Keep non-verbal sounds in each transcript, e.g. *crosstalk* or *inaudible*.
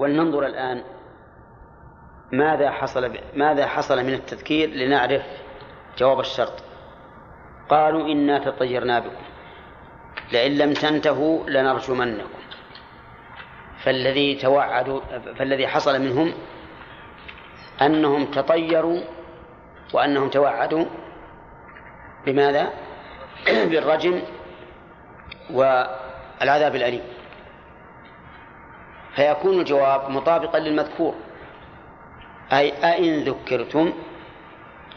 ولننظر الآن ماذا حصل ماذا حصل من التذكير لنعرف جواب الشرط. قالوا إنا تطيرنا بكم. لئن لم تنتهوا لنرجمنكم. فالذي توعدوا فالذي حصل منهم أنهم تطيروا وأنهم توعدوا بماذا؟ *clears throat* بالرجم والعذاب الأليم. فيكون الجواب مطابقا للمذكور. أي أئن ذكرتم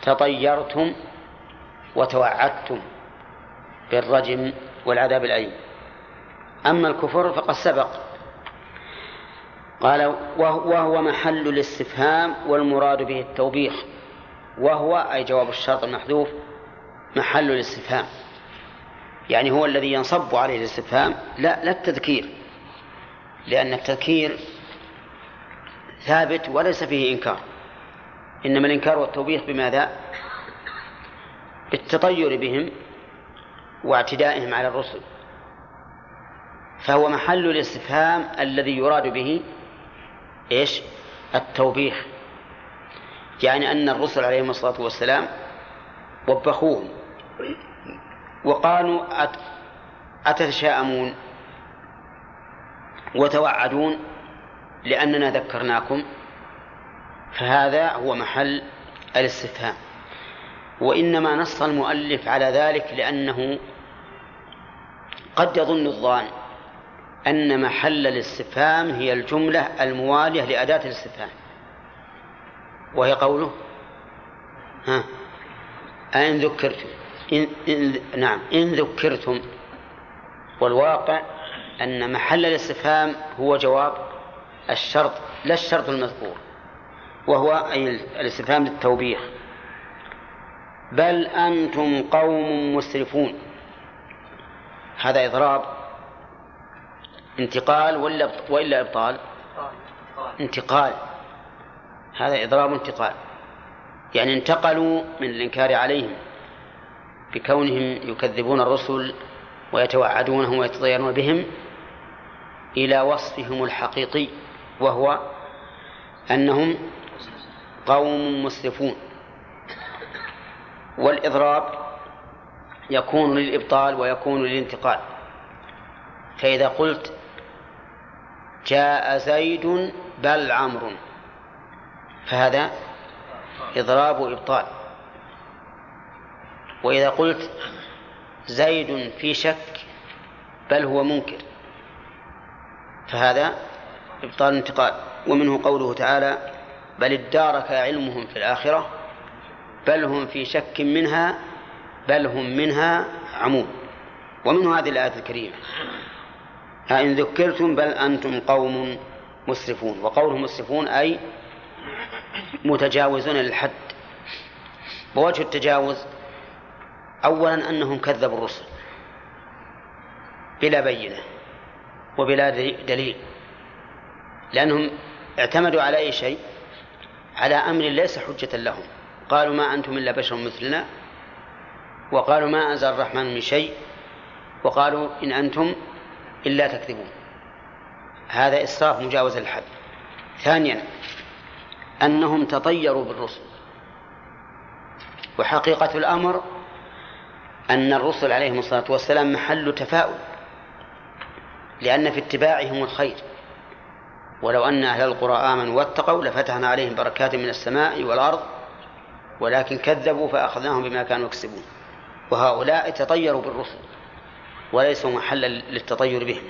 تطيرتم وتوعدتم بالرجم والعذاب الأليم. أما الكفر فقد سبق. قال وهو محل الاستفهام والمراد به التوبيخ. وهو أي جواب الشرط المحذوف محل الاستفهام. يعني هو الذي ينصب عليه الاستفهام لا لا التذكير. لأن التذكير ثابت وليس فيه إنكار إنما الإنكار والتوبيخ بماذا؟ بالتطير بهم واعتدائهم على الرسل فهو محل الاستفهام الذي يراد به إيش؟ التوبيخ يعني أن الرسل عليهم الصلاة والسلام وبخوهم وقالوا أتتشاءمون وتوعدون لأننا ذكرناكم فهذا هو محل الاستفهام. وإنما نص المؤلف على ذلك لأنه قد يظن الظان أن محل الاستفهام هي الجملة الموالية لأداة الاستفهام. وهي قوله؟ ها؟ أين ذكرتم؟ إن, إن نعم إن ذكرتم والواقع أن محل الاستفهام هو جواب الشرط لا الشرط المذكور وهو أي الاستفهام للتوبيخ. بل أنتم قوم مسرفون. هذا إضراب انتقال ولا وإلا إبطال؟ انتقال. هذا إضراب انتقال يعني انتقلوا من الإنكار عليهم بكونهم يكذبون الرسل ويتوعدونهم ويتطيرون بهم إلى وصفهم الحقيقي وهو أنهم قوم مسرفون. والإضراب يكون للإبطال ويكون للانتقال. فإذا قلت جاء زيد بل عمرو فهذا إضراب وإبطال وإذا قلت زيد في شك بل هو منكر. فهذا إبطال انتقال ومنه قوله تعالى بل ادارك علمهم في الآخرة بل هم في شك منها بل هم منها عمون ومنه هذه الآية الكريمة أئن ذكرتم بل أنتم قوم مسرفون. وقوله مسرفون أي متجاوزون للحد. ووجه التجاوز أولا أنهم كذبوا الرسل بلا بينة وبلا دليل لأنهم اعتمدوا على أي شيء؟ على أمر ليس حجة لهم. قالوا ما أنتم إلا بشر مثلنا وقالوا ما أنزل الرحمن من شيء وقالوا إن أنتم إلا تكذبون. هذا إسراف مجاوز الحد ثانيا أنهم تطيروا بالرسل وحقيقة الأمر أن الرسل عليهم الصلاة والسلام محل تفاؤل لأن في اتباعهم الخير. ولو أن أهل القرى آمنوا واتقوا لفتحنا عليهم بركات من السماء والأرض ولكن كذبوا فأخذناهم بما كانوا يكسبون. وهؤلاء تطيروا بالرسل وليسوا محلا للتطير بهم.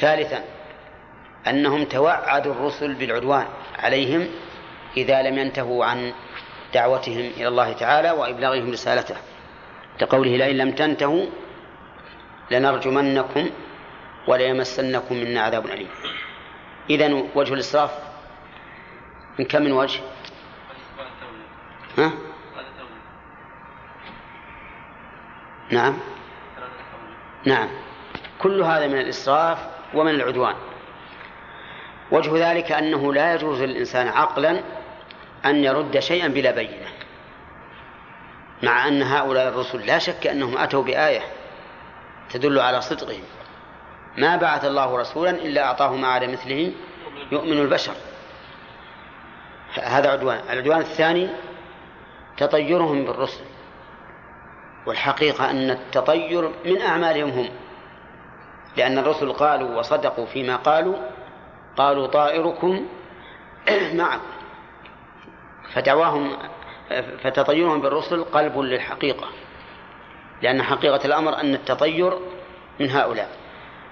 ثالثا أنهم توعدوا الرسل بالعدوان عليهم إذا لم ينتهوا عن دعوتهم إلى الله تعالى وإبلاغهم رسالته. لقوله لئن لم تنتهوا لنرجمنكم وليمسنكم منا عذاب أليم. إذا وجه الإسراف من كم من وجه؟ ها؟ نعم. نعم. كل هذا من الإسراف ومن العدوان. وجه ذلك أنه لا يجوز للإنسان عقلا أن يرد شيئا بلا بينة. مع أن هؤلاء الرسل لا شك أنهم أتوا بآية تدل على صدقهم. ما بعث الله رسولا إلا أعطاه ما على مثله يؤمن البشر. هذا عدوان. العدوان الثاني تطيرهم بالرسل والحقيقة أن التطير من أعمالهم هم لأن الرسل قالوا وصدقوا فيما قالوا قالوا طائركم *clears throat* معكم. فدعواهم فتطيرهم بالرسل قلب للحقيقة لأن حقيقة الأمر أن التطير من هؤلاء.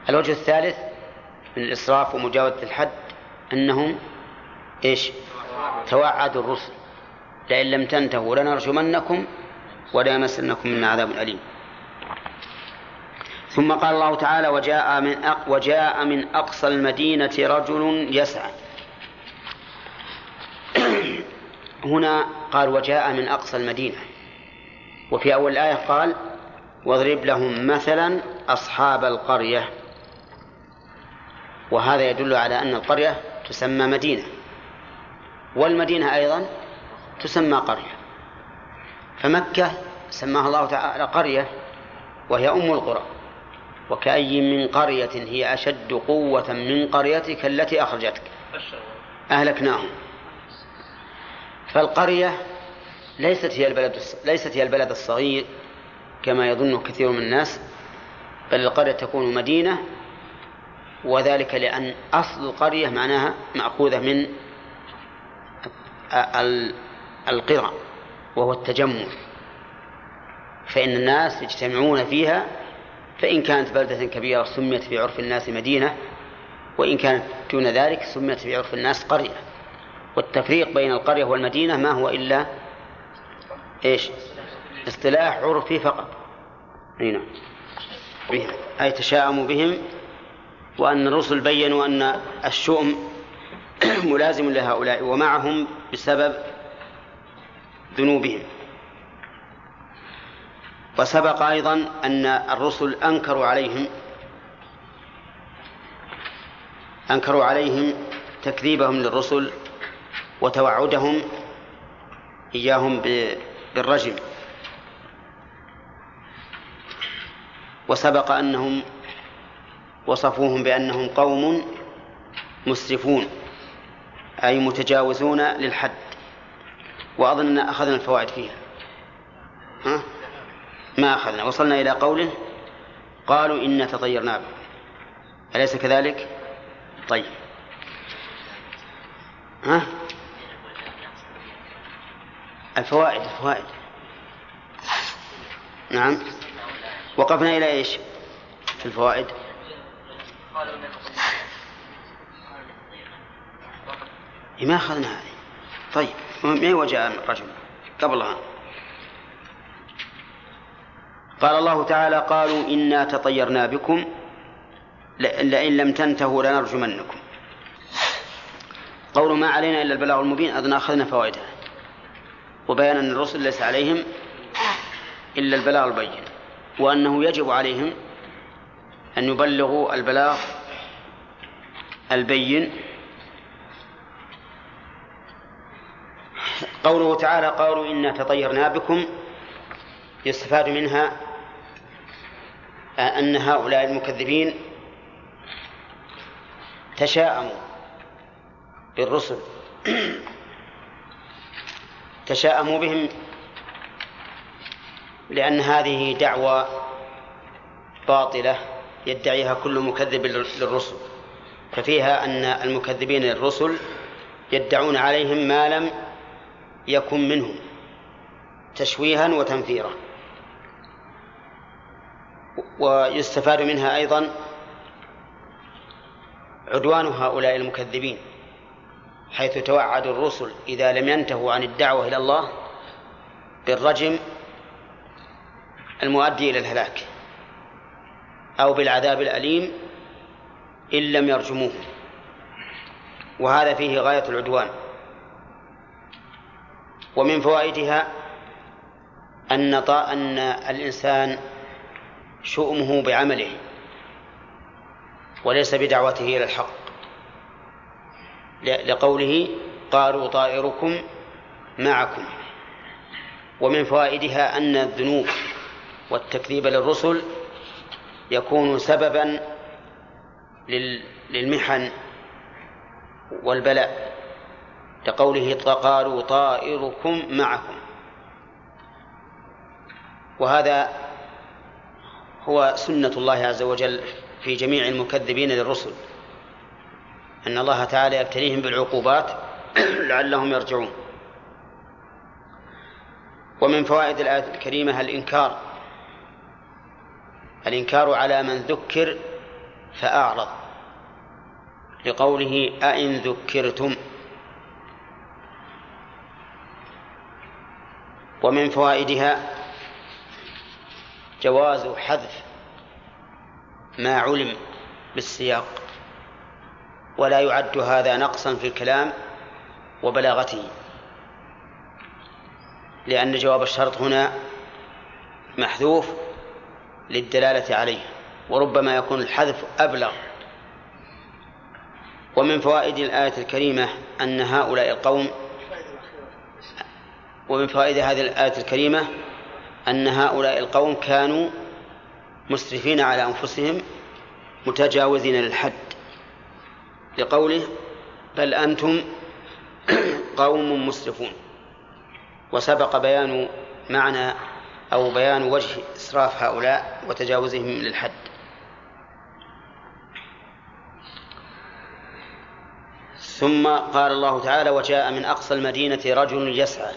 الوجه الثالث من الإسراف ومجاوزة الحد أنهم إيش؟ توعدوا الرسل. لئن لم تنتهوا لنرجمنكم ولا يمسنكم منا عذاب أليم. ثم قال الله تعالى وجاء من وجاء من أقصى المدينة رجل يسعى. هنا قال وجاء من أقصى المدينة. وفي أول الآية قال واضرب لهم مثلا أصحاب القرية. وهذا يدل على أن القرية تسمى مدينة. والمدينة أيضا تسمى قرية. فمكة سماها الله تعالى قرية وهي أم القرى. وكأي من قرية هي أشد قوة من قريتك التي أخرجتك. أهلكناهم. فالقرية ليست هي البلد ليست هي البلد الصغير كما يظن كثير من الناس بل القرية تكون مدينة وذلك لأن أصل القرية معناها مأخوذة من القرى وهو التجمع. فإن الناس يجتمعون فيها فإن كانت بلدة كبيرة سميت في عرف الناس مدينة وإن كانت دون ذلك سميت في عرف الناس قرية. والتفريق بين القرية والمدينة ما هو إلا إيش؟ اصطلاح عرفي فقط. أي نعم. أي تشاءموا بهم وأن الرسل بينوا أن الشؤم *clears throat* ملازم لهؤلاء ومعهم بسبب ذنوبهم. وسبق أيضا أن الرسل أنكروا عليهم أنكروا عليهم تكذيبهم للرسل وتوعدهم إياهم بالرجم وسبق أنهم وصفوهم بأنهم قوم مسرفون أي متجاوزون للحد وأظن أخذنا الفوائد فيها ها؟ ما أخذنا وصلنا إلى قوله قالوا إنا تطيرنا بكم أليس كذلك؟ طيب ها؟ الفوائد الفوائد. نعم. وقفنا إلى إيش؟ في الفوائد. ما أخذنا هذه. طيب من وجاء الرجل؟ قبلها قال الله تعالى قالوا إنا تطيرنا بكم لئن لم تنتهوا لنرجمنكم. قول ما علينا إلا البلاغ المبين أظن أخذنا فوائدها. وبيان أن الرسل ليس عليهم إلا البلاغ البين وأنه يجب عليهم أن يبلغوا البلاغ البين. قوله تعالى قالوا إنا تطيرنا بكم. يستفاد منها أن هؤلاء المكذبين تشاءموا بالرسل. تشاءموا بهم لأن هذه دعوة باطلة يدعيها كل مكذب للرسل ففيها أن المكذبين للرسل يدعون عليهم ما لم يكن منهم تشويها وتنفيرا. ويستفاد منها أيضا عدوان هؤلاء المكذبين. حيث توعدوا الرسل إذا لم ينتهوا عن الدعوة إلى الله بالرجم المؤدي إلى الهلاك أو بالعذاب الأليم إن لم يرجموه. وهذا فيه غاية العدوان. ومن فوائدها أن أن الإنسان شؤمه بعمله وليس بدعوته إلى الحق. لقوله قالوا طائركم معكم. ومن فوائدها أن الذنوب والتكذيب للرسل يكون سببا للمحن والبلاء لقوله قالوا طائركم معكم. وهذا هو سنة الله عز وجل في جميع المكذبين للرسل. أن الله تعالى يبتليهم بالعقوبات *clears throat* لعلهم يرجعون. ومن فوائد الآية الكريمة الإنكار. الإنكار على من ذكر فأعرض. لقوله أئن ذكرتم. ومن فوائدها جواز حذف ما علم بالسياق. ولا يعد هذا نقصا في الكلام وبلاغته. لأن جواب الشرط هنا محذوف للدلالة عليه وربما يكون الحذف أبلغ. ومن فوائد الآية الكريمة أن هؤلاء القوم ومن فوائد هذه الآية الكريمة أن هؤلاء القوم كانوا مسرفين على أنفسهم متجاوزين للحد. لقوله بل أنتم قوم مسرفون. وسبق بيان معنى أو بيان وجه إسراف هؤلاء وتجاوزهم للحد ثم قال الله تعالى وجاء من أقصى المدينة رجل يسعى.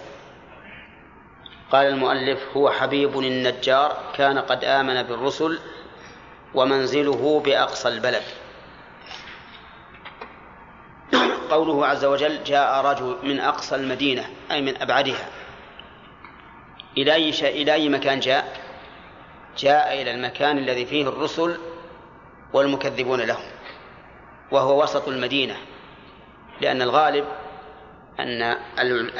قال المؤلف هو حبيب النجار كان قد آمن بالرسل ومنزله بأقصى البلد. قوله عز وجل جاء رجل من أقصى المدينة أي من أبعدها. إلى أي إلى أي مكان جاء؟ جاء إلى المكان الذي فيه الرسل والمكذبون لهم وهو وسط المدينة. لأن الغالب أن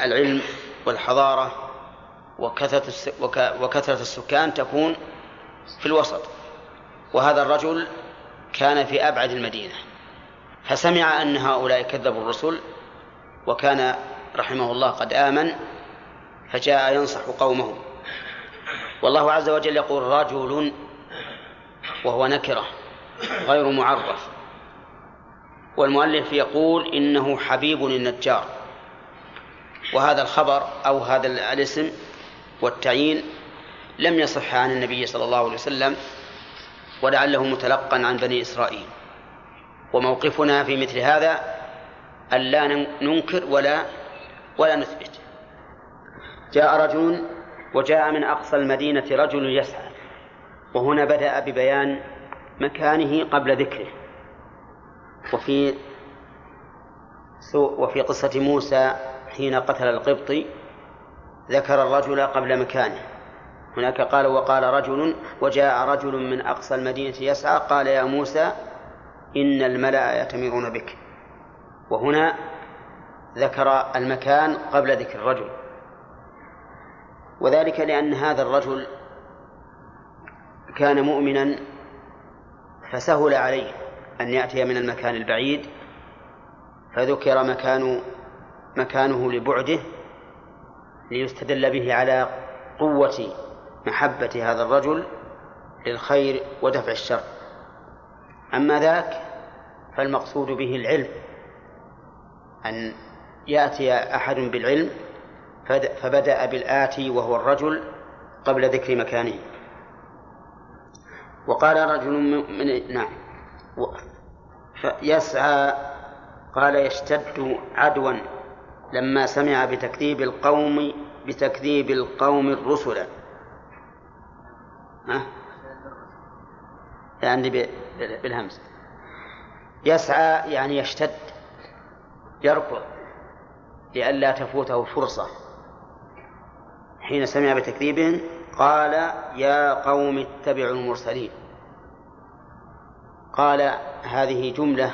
العلم والحضارة وكثرة وكثرة السكان تكون في الوسط. وهذا الرجل كان في أبعد المدينة. فسمع أن هؤلاء كذبوا الرسل وكان رحمه الله قد آمن فجاء ينصح قومه. والله عز وجل يقول رجل وهو نكرة غير معرف. والمؤلف يقول إنه حبيب النجار. وهذا الخبر أو هذا الاسم والتعيين لم يصح عن النبي صلى الله عليه وسلم ولعله متلقا عن بني إسرائيل. وموقفنا في مثل هذا أن لا ننكر ولا ولا نثبت. جاء رجل وجاء من أقصى المدينة رجل يسعى وهنا بدأ ببيان مكانه قبل ذكره. وفي وفي قصة موسى حين قتل القبطي ذكر الرجل قبل مكانه. هناك قال وقال رجل وجاء رجل من أقصى المدينة يسعى قال يا موسى إن الملأ يأتمرون بك. وهنا ذكر المكان قبل ذكر الرجل. وذلك لأن هذا الرجل كان مؤمنا فسهل عليه أن يأتي من المكان البعيد فذكر مكان مكانه لبعده ليستدل به على قوة محبة هذا الرجل للخير ودفع الشر. أما ذاك فالمقصود به العلم أن يأتي أحد بالعلم فبدأ بالآتي وهو الرجل قبل ذكر مكانه. وقال رجل من نعم. يسعى قال يشتد عدوا لما سمع بتكذيب القوم بتكذيب القوم الرسل. ها؟ يعني بالهمس يسعى يعني يشتد يركض لئلا تفوته فرصة. حين سمع بتكذيبهم قال يا قوم اتبعوا المرسلين. قال هذه جملة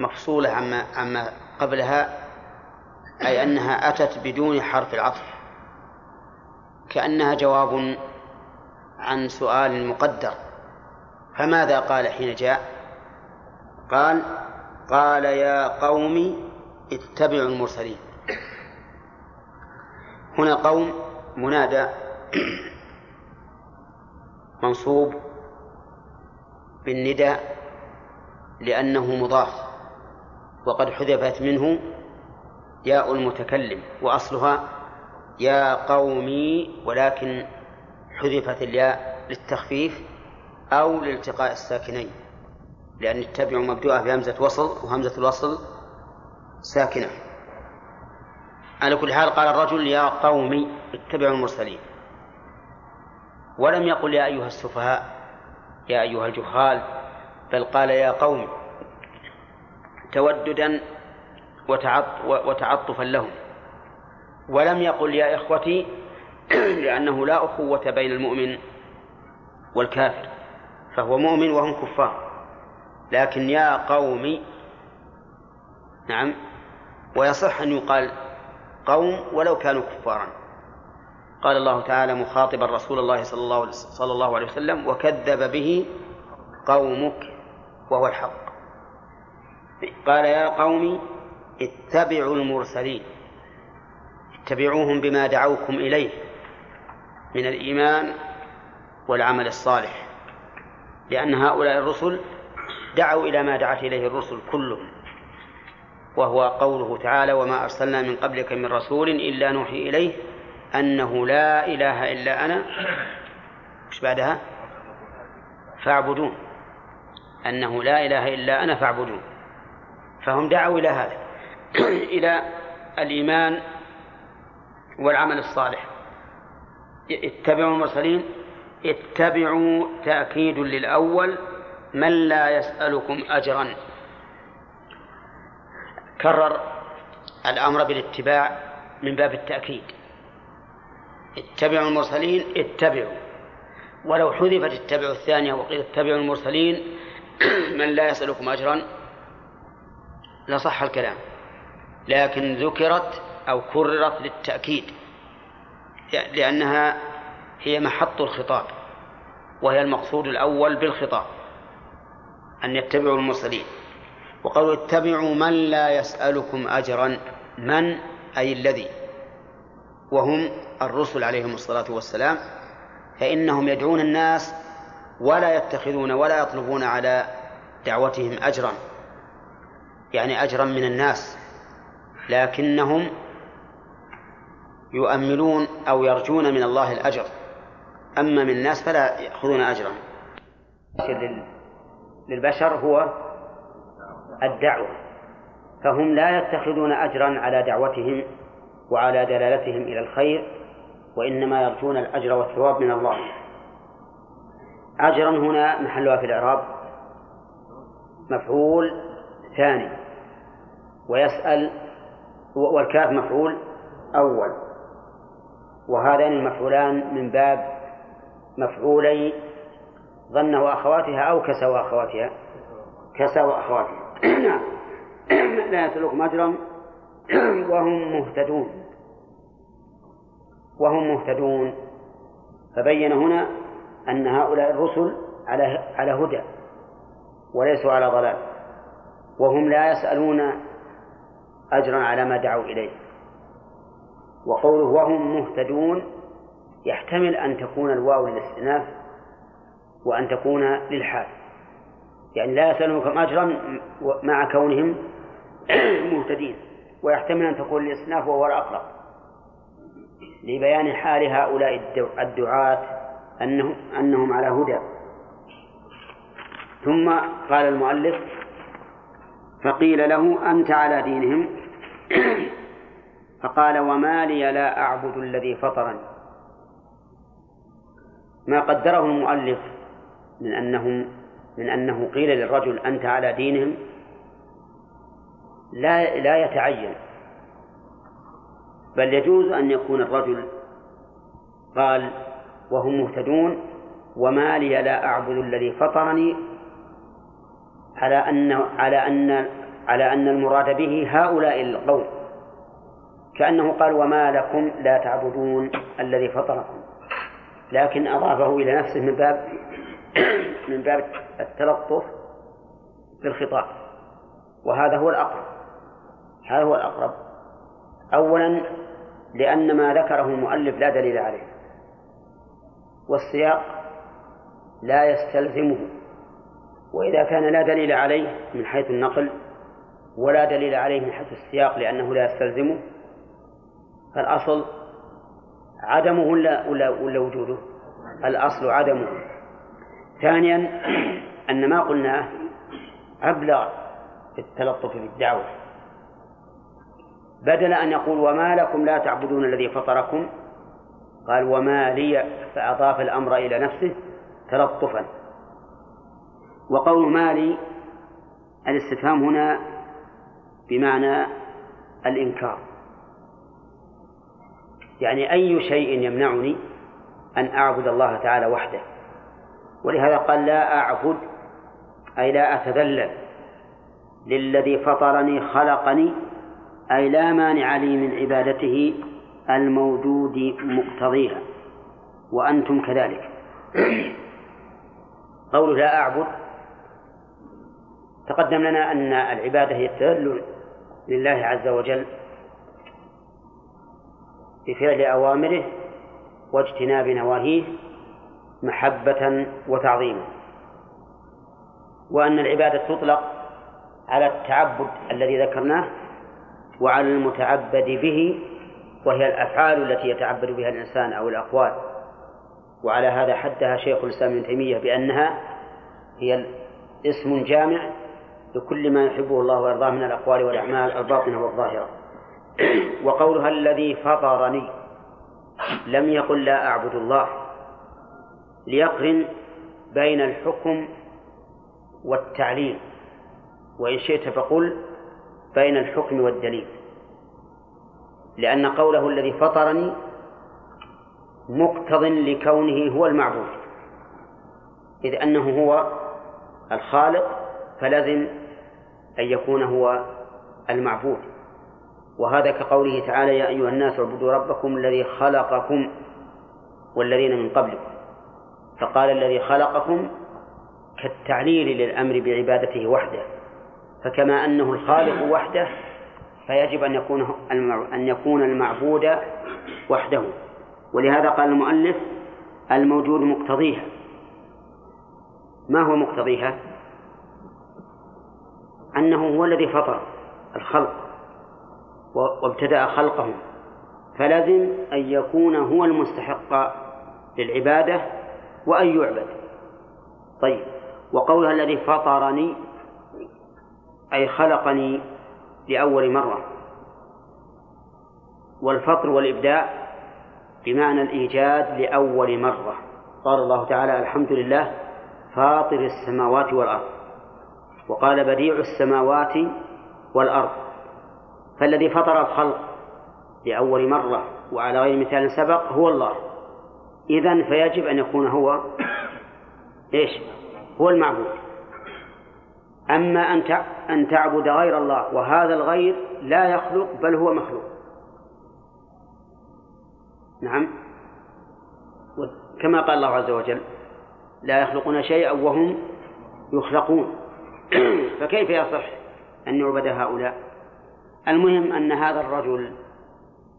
مفصولة عما عما قبلها أي أنها أتت بدون حرف العطف. كأنها جواب عن سؤال مقدر. فماذا قال حين جاء؟ قال قال يا قوم اتبعوا المرسلين. هنا قوم منادى *clears throat* منصوب بالنداء لأنه مضاف وقد حذفت منه ياء المتكلم وأصلها يا قومي ولكن حذفت الياء للتخفيف أو لالتقاء الساكنين لأن اتبع مبدوءة بهمزة وصل وهمزة الوصل ساكنة. على كل حال قال الرجل يا قوم اتبعوا المرسلين. ولم يقل يا أيها السفهاء يا أيها الجهال بل قال يا قوم توددا وتعطفا لهم. ولم يقل يا إخوتي *clears throat* لأنه لا أخوة بين المؤمن والكافر. فهو مؤمن وهم كفار. لكن يا قوم نعم ويصح أن يقال قوم ولو كانوا كفارا. قال الله تعالى مخاطبا رسول الله صلى الله صلى الله عليه وسلم وكذب به قومك وهو الحق. قال يا قوم اتبعوا المرسلين اتبعوهم بما دعوكم إليه من الإيمان والعمل الصالح. لأن هؤلاء الرسل دعوا إلى ما دعت إليه الرسل كلهم وهو قوله تعالى وما أرسلنا من قبلك من رسول إلا نوحي إليه أنه لا إله إلا أنا. إيش بعدها؟ فاعبدون. أنه لا إله إلا أنا فاعبدون. فهم دعوا إلى هذا *clears throat* إلى الإيمان والعمل الصالح. اتبعوا المرسلين اتبعوا تأكيد للأول من لا يسألكم أجرا. كرر الأمر بالاتباع من باب التأكيد. اتبعوا المرسلين اتبعوا. ولو حذفت اتبعوا الثانية وقيل اتبعوا المرسلين *clears throat* من لا يسألكم أجرا. لصح الكلام. لكن ذكرت أو كررت للتأكيد. لأنها هي محط الخطاب وهي المقصود الأول بالخطاب أن يتبعوا المرسلين. وقالوا اتبعوا من لا يسألكم أجرا من أي الذي؟ وهم الرسل عليهم الصلاة والسلام فإنهم يدعون الناس ولا يتخذون ولا يطلبون على دعوتهم أجرا يعني أجرا من الناس لكنهم يؤملون أو يرجون من الله الأجر. أما من الناس فلا يأخذون أجرا للبشر هو الدعوة. فهم لا يتخذون أجرا على دعوتهم وعلى دلالتهم إلى الخير وإنما يرجون الأجر والثواب من الله. أجرا هنا محلها في الإعراب مفعول ثاني. ويسأل والكاف مفعول أول. وهذان المفعولان من باب مفعولي ظن وأخواتها أو كسى وأخواتها كسى وأخواتها نعم *clears throat* لا يسألكم أجرا. *clears throat* وهم مهتدون. وهم مهتدون. فبين هنا أن هؤلاء الرسل على على هدى وليسوا على ضلال. وهم لا يسألون أجرا على ما دعوا إليه. وقوله وهم مهتدون يحتمل أن تكون الواو للاستئناف وأن تكون للحال يعني لا يسألونكم أجرا مع كونهم *clears throat* مهتدين ويحتمل أن تكون الاستئناف وهو الأقرب لبيان حال هؤلاء الدعاة أنهم أنهم على هدى. ثم قال المؤلف فقيل له أنت على دينهم؟ *clears throat* فقال وما لي لا أعبد الذي فطرني. ما قدره المؤلف من أنهم من أنه قيل للرجل أنت على دينهم لا لا يتعين. بل يجوز أن يكون الرجل قال وهم مهتدون وما لي لا أعبد الذي فطرني على أن على أن على أن المراد به هؤلاء القوم. كأنه قال وما لكم لا تعبدون الذي فطركم. لكن أضافه إلى نفسه من باب *clears throat* من باب التلطف بالخطاب. وهذا هو الأقرب. هذا هو الأقرب. أولا لأن ما ذكره المؤلف لا دليل عليه. والسياق لا يستلزمه. وإذا كان لا دليل عليه من حيث النقل ولا دليل عليه من حيث السياق لأنه لا يستلزمه فالأصل عدمه ولا ولا ولا وجوده؟ الأصل عدمه. ثانيا *clears throat* أن ما قلناه أبلغ في التلطف بالدعوة بدل أن يقول وما لكم لا تعبدون الذي فطركم قال وما لي فأضاف الأمر إلى نفسه تلطفا. وقول ما لي الاستفهام هنا بمعنى الإنكار. يعني أي شيء يمنعني أن أعبد الله تعالى وحده. ولهذا قال لا أعبد أي لا أتذلل. للذي فطرني خلقني أي لا مانع لي من عبادته الموجود مقتضيها. وأنتم كذلك. قوله لا أعبد تقدم لنا أن العبادة هي التذلل لله عز وجل. بفعل أوامره واجتناب نواهيه محبة وتعظيما. وأن العبادة تطلق على التعبد الذي ذكرناه وعلى المتعبد به وهي الأفعال التي يتعبد بها الإنسان أو الأقوال. وعلى هذا حدها شيخ الإسلام ابن تيمية بأنها هي اسم جامع لكل ما يحبه الله ويرضاه من الأقوال والأعمال الباطنة والظاهرة. وقولها الذي فطرني لم يقل لا أعبد الله ليقرن بين الحكم والتعليل وإن شئت فقل بين الحكم والدليل. لأن قوله الذي فطرني مقتض لكونه هو المعبود إذ أنه هو الخالق فلزم أن يكون هو المعبود. وهذا كقوله تعالى يا أيها الناس اعبدوا ربكم الذي خلقكم والذين من قبلكم. فقال الذي خلقكم كالتعليل للأمر بعبادته وحده. فكما أنه الخالق وحده فيجب أن يكون أن يكون المعبود وحده. ولهذا قال المؤلف الموجود مقتضيها. ما هو مقتضيها؟ أنه هو الذي فطر الخلق. وابتدأ خلقهم. فلزم أن يكون هو المستحق للعبادة وأن يعبد. طيب وقولها الذي فطرني أي خلقني لأول مرة. والفطر والإبداع بمعنى الإيجاد لأول مرة. قال الله تعالى الحمد لله فاطر السماوات والأرض. وقال بديع السماوات والأرض. فالذي فطر الخلق لأول مرة وعلى غير مثال سبق هو الله. إذن فيجب أن يكون هو إيش؟ هو المعبود. أما أن أن تعبد غير الله وهذا الغير لا يخلق بل هو مخلوق. نعم. كما قال الله عز وجل لا يخلقون شيئا وهم يخلقون. *clears throat* فكيف يصح أن يعبد هؤلاء؟ المهم أن هذا الرجل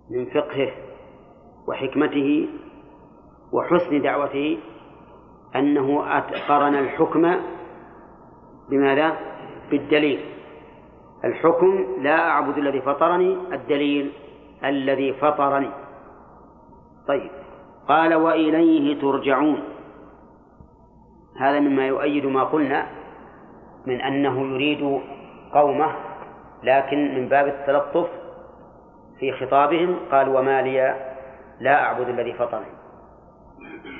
من فقهه وحكمته وحسن دعوته أنه قرن الحكم بماذا؟ بالدليل. الحكم لا أعبد الذي فطرني الدليل الذي فطرني. طيب. قال وإليه ترجعون. هذا مما يؤيد ما قلنا من أنه يريد قومه لكن من باب التلطف في خطابهم قال وما لي لا أعبد الذي فطرني.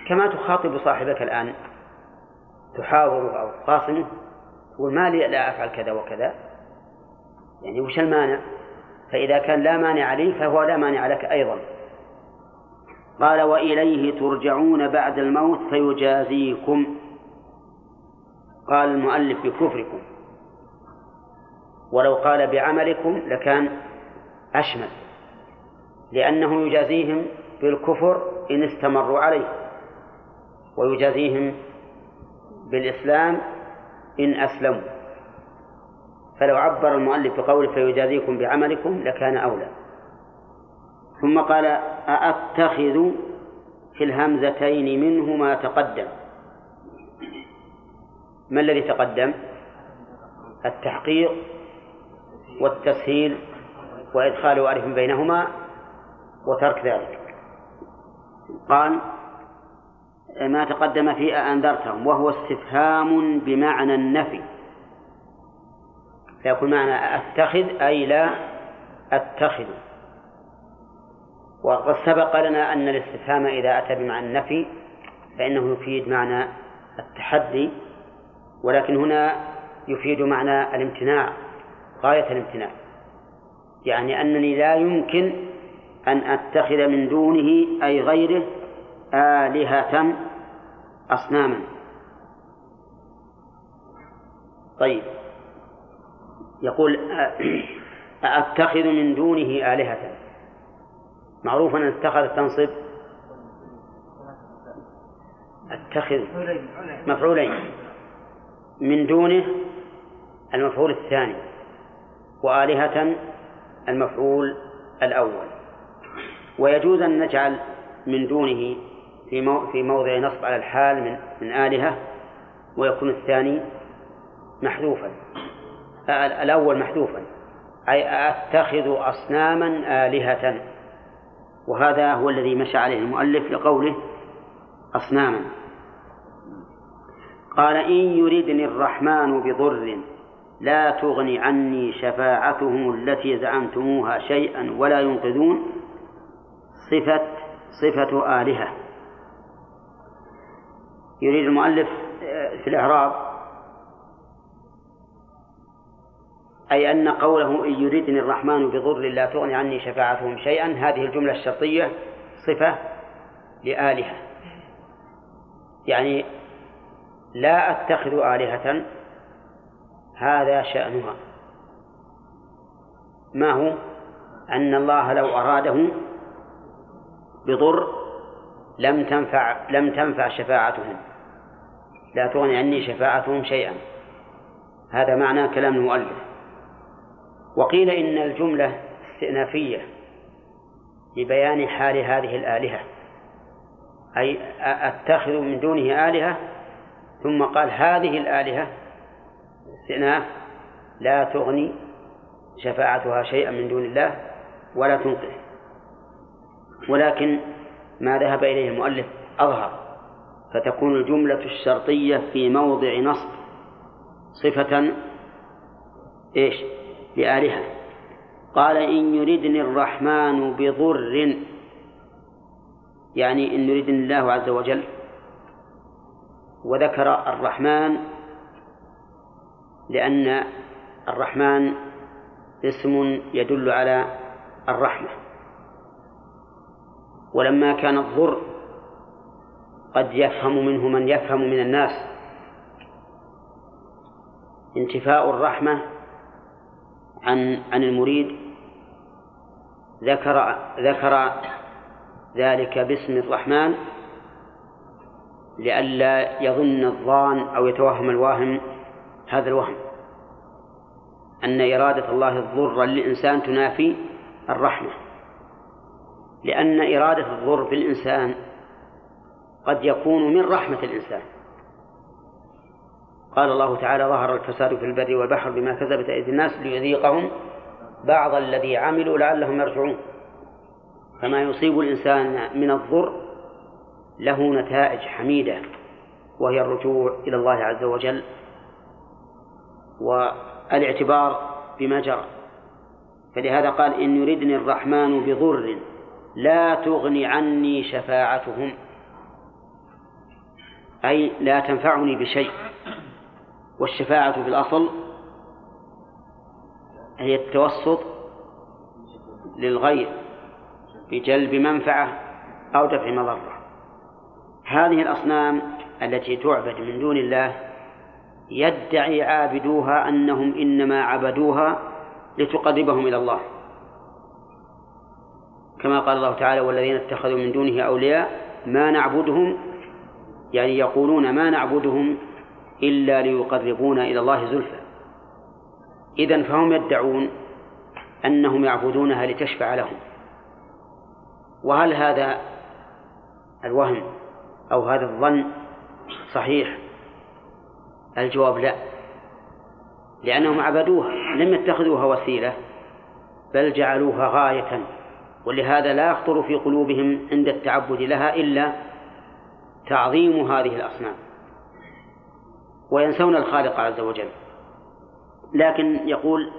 كما تخاطب صاحبك الآن تحاوره أو تخاصمه تقول ما لي لا أفعل كذا وكذا. يعني وش المانع؟ فإذا كان لا مانع لي فهو لا مانع لك أيضا. قال وإليه ترجعون بعد الموت فيجازيكم. قال المؤلف بكفركم. ولو قال بعملكم لكان أشمل لأنه يجازيهم بالكفر إن استمروا عليه ويجازيهم بالإسلام إن أسلموا. فلو عبر المؤلف بقوله فيجازيكم بعملكم لكان أولى. ثم قال أأتخذ في الهمزتين منه ما تقدم. ما الذي تقدم؟ التحقيق والتسهيل وإدخال ألف بينهما وترك ذلك. قال ما تقدم في أنذرتهم وهو استفهام بمعنى النفي. فيكون معنى أتخذ أي لا أتخذ. وقد سبق لنا أن الاستفهام إذا أتى بمعنى النفي فإنه يفيد معنى التحدي ولكن هنا يفيد معنى الامتناع. غاية الامتناع. يعني أنني لا يمكن أن أتخذ من دونه أي غيره آلهة أصناما. طيب. يقول أتخذ من دونه آلهة. معروف أن اتخذ تنصب؟ أتخذ. مفعولين. من دونه المفعول الثاني. وآلهة المفعول الأول. ويجوز أن نجعل من دونه في في موضع نصب على الحال من من آلهة ويكون الثاني محذوفا. الأول محذوفا. أي أتخذ أصناما آلهة. وهذا هو الذي مشى عليه المؤلف لقوله أصناما. قال إن يردني الرحمن بضر لا تغني عني شفاعتهم التي زعمتموها شيئا ولا ينقذون صفة صفة آلهة. يريد المؤلف في الإعراب أي أن قوله إن يريدني الرحمن بضر لا تغني عني شفاعتهم شيئا هذه الجملة الشرطية صفة لآلهة. يعني لا أتخذ آلهة هذا شأنها. ما هو؟ أن الله لو أراده بضر لم تنفع لم تنفع شفاعتهم. لا تغني عني شفاعتهم شيئا. هذا معنى كلام المؤلف. وقيل إن الجملة استئنافية لبيان حال هذه الآلهة. أي أتخذ من دونه آلهة؟ ثم قال هذه الآلهة استئناف لا تغني شفاعتها شيئا من دون الله ولا تنقذ ولكن ما ذهب إليه المؤلف أظهر فتكون الجملة الشرطية في موضع نصب صفة إيش؟ لآلهة. قال إن يردني الرحمن بضر يعني إن يردني الله عز وجل وذكر الرحمن لأن الرحمن اسم يدل على الرحمة. ولما كان الضر قد يفهم منه من يفهم من الناس. انتفاء الرحمة عن عن المريد ذكر ذكر ذلك باسم الرحمن لئلا يظن الظان أو يتوهم الواهم هذا الوهم. أن إرادة الله الضر للإنسان تنافي الرحمة. لأن إرادة الضر في الإنسان قد يكون من رحمة الإنسان. قال الله تعالى ظهر الفساد في البر والبحر بما كذبت أيدي الناس ليذيقهم بعض الذي عملوا لعلهم يرجعون. فما يصيب الإنسان من الضر له نتائج حميدة وهي الرجوع إلى الله عز وجل والاعتبار بما جرى. فلهذا قال إن يردني الرحمن بضر لا تغني عني شفاعتهم. أي لا تنفعني بشيء. والشفاعة في الأصل هي التوسط للغير بجلب منفعة أو دفع مضرة. هذه الأصنام التي تعبد من دون الله يدعي عابدوها أنهم إنما عبدوها لتقربهم إلى الله. كما قال الله تعالى والذين اتخذوا من دونه أولياء ما نعبدهم يعني يقولون ما نعبدهم إلا ليقربونا إلى الله زلفى. إذن فهم يدعون أنهم يعبدونها لتشفع لهم. وهل هذا الوهم أو هذا الظن صحيح؟ الجواب لا. لأنهم عبدوها لم يتخذوها وسيلة بل جعلوها غاية ولهذا لا يخطر في قلوبهم عند التعبد لها إلا تعظيم هذه الأصنام. وينسون الخالق عز وجل. لكن يقول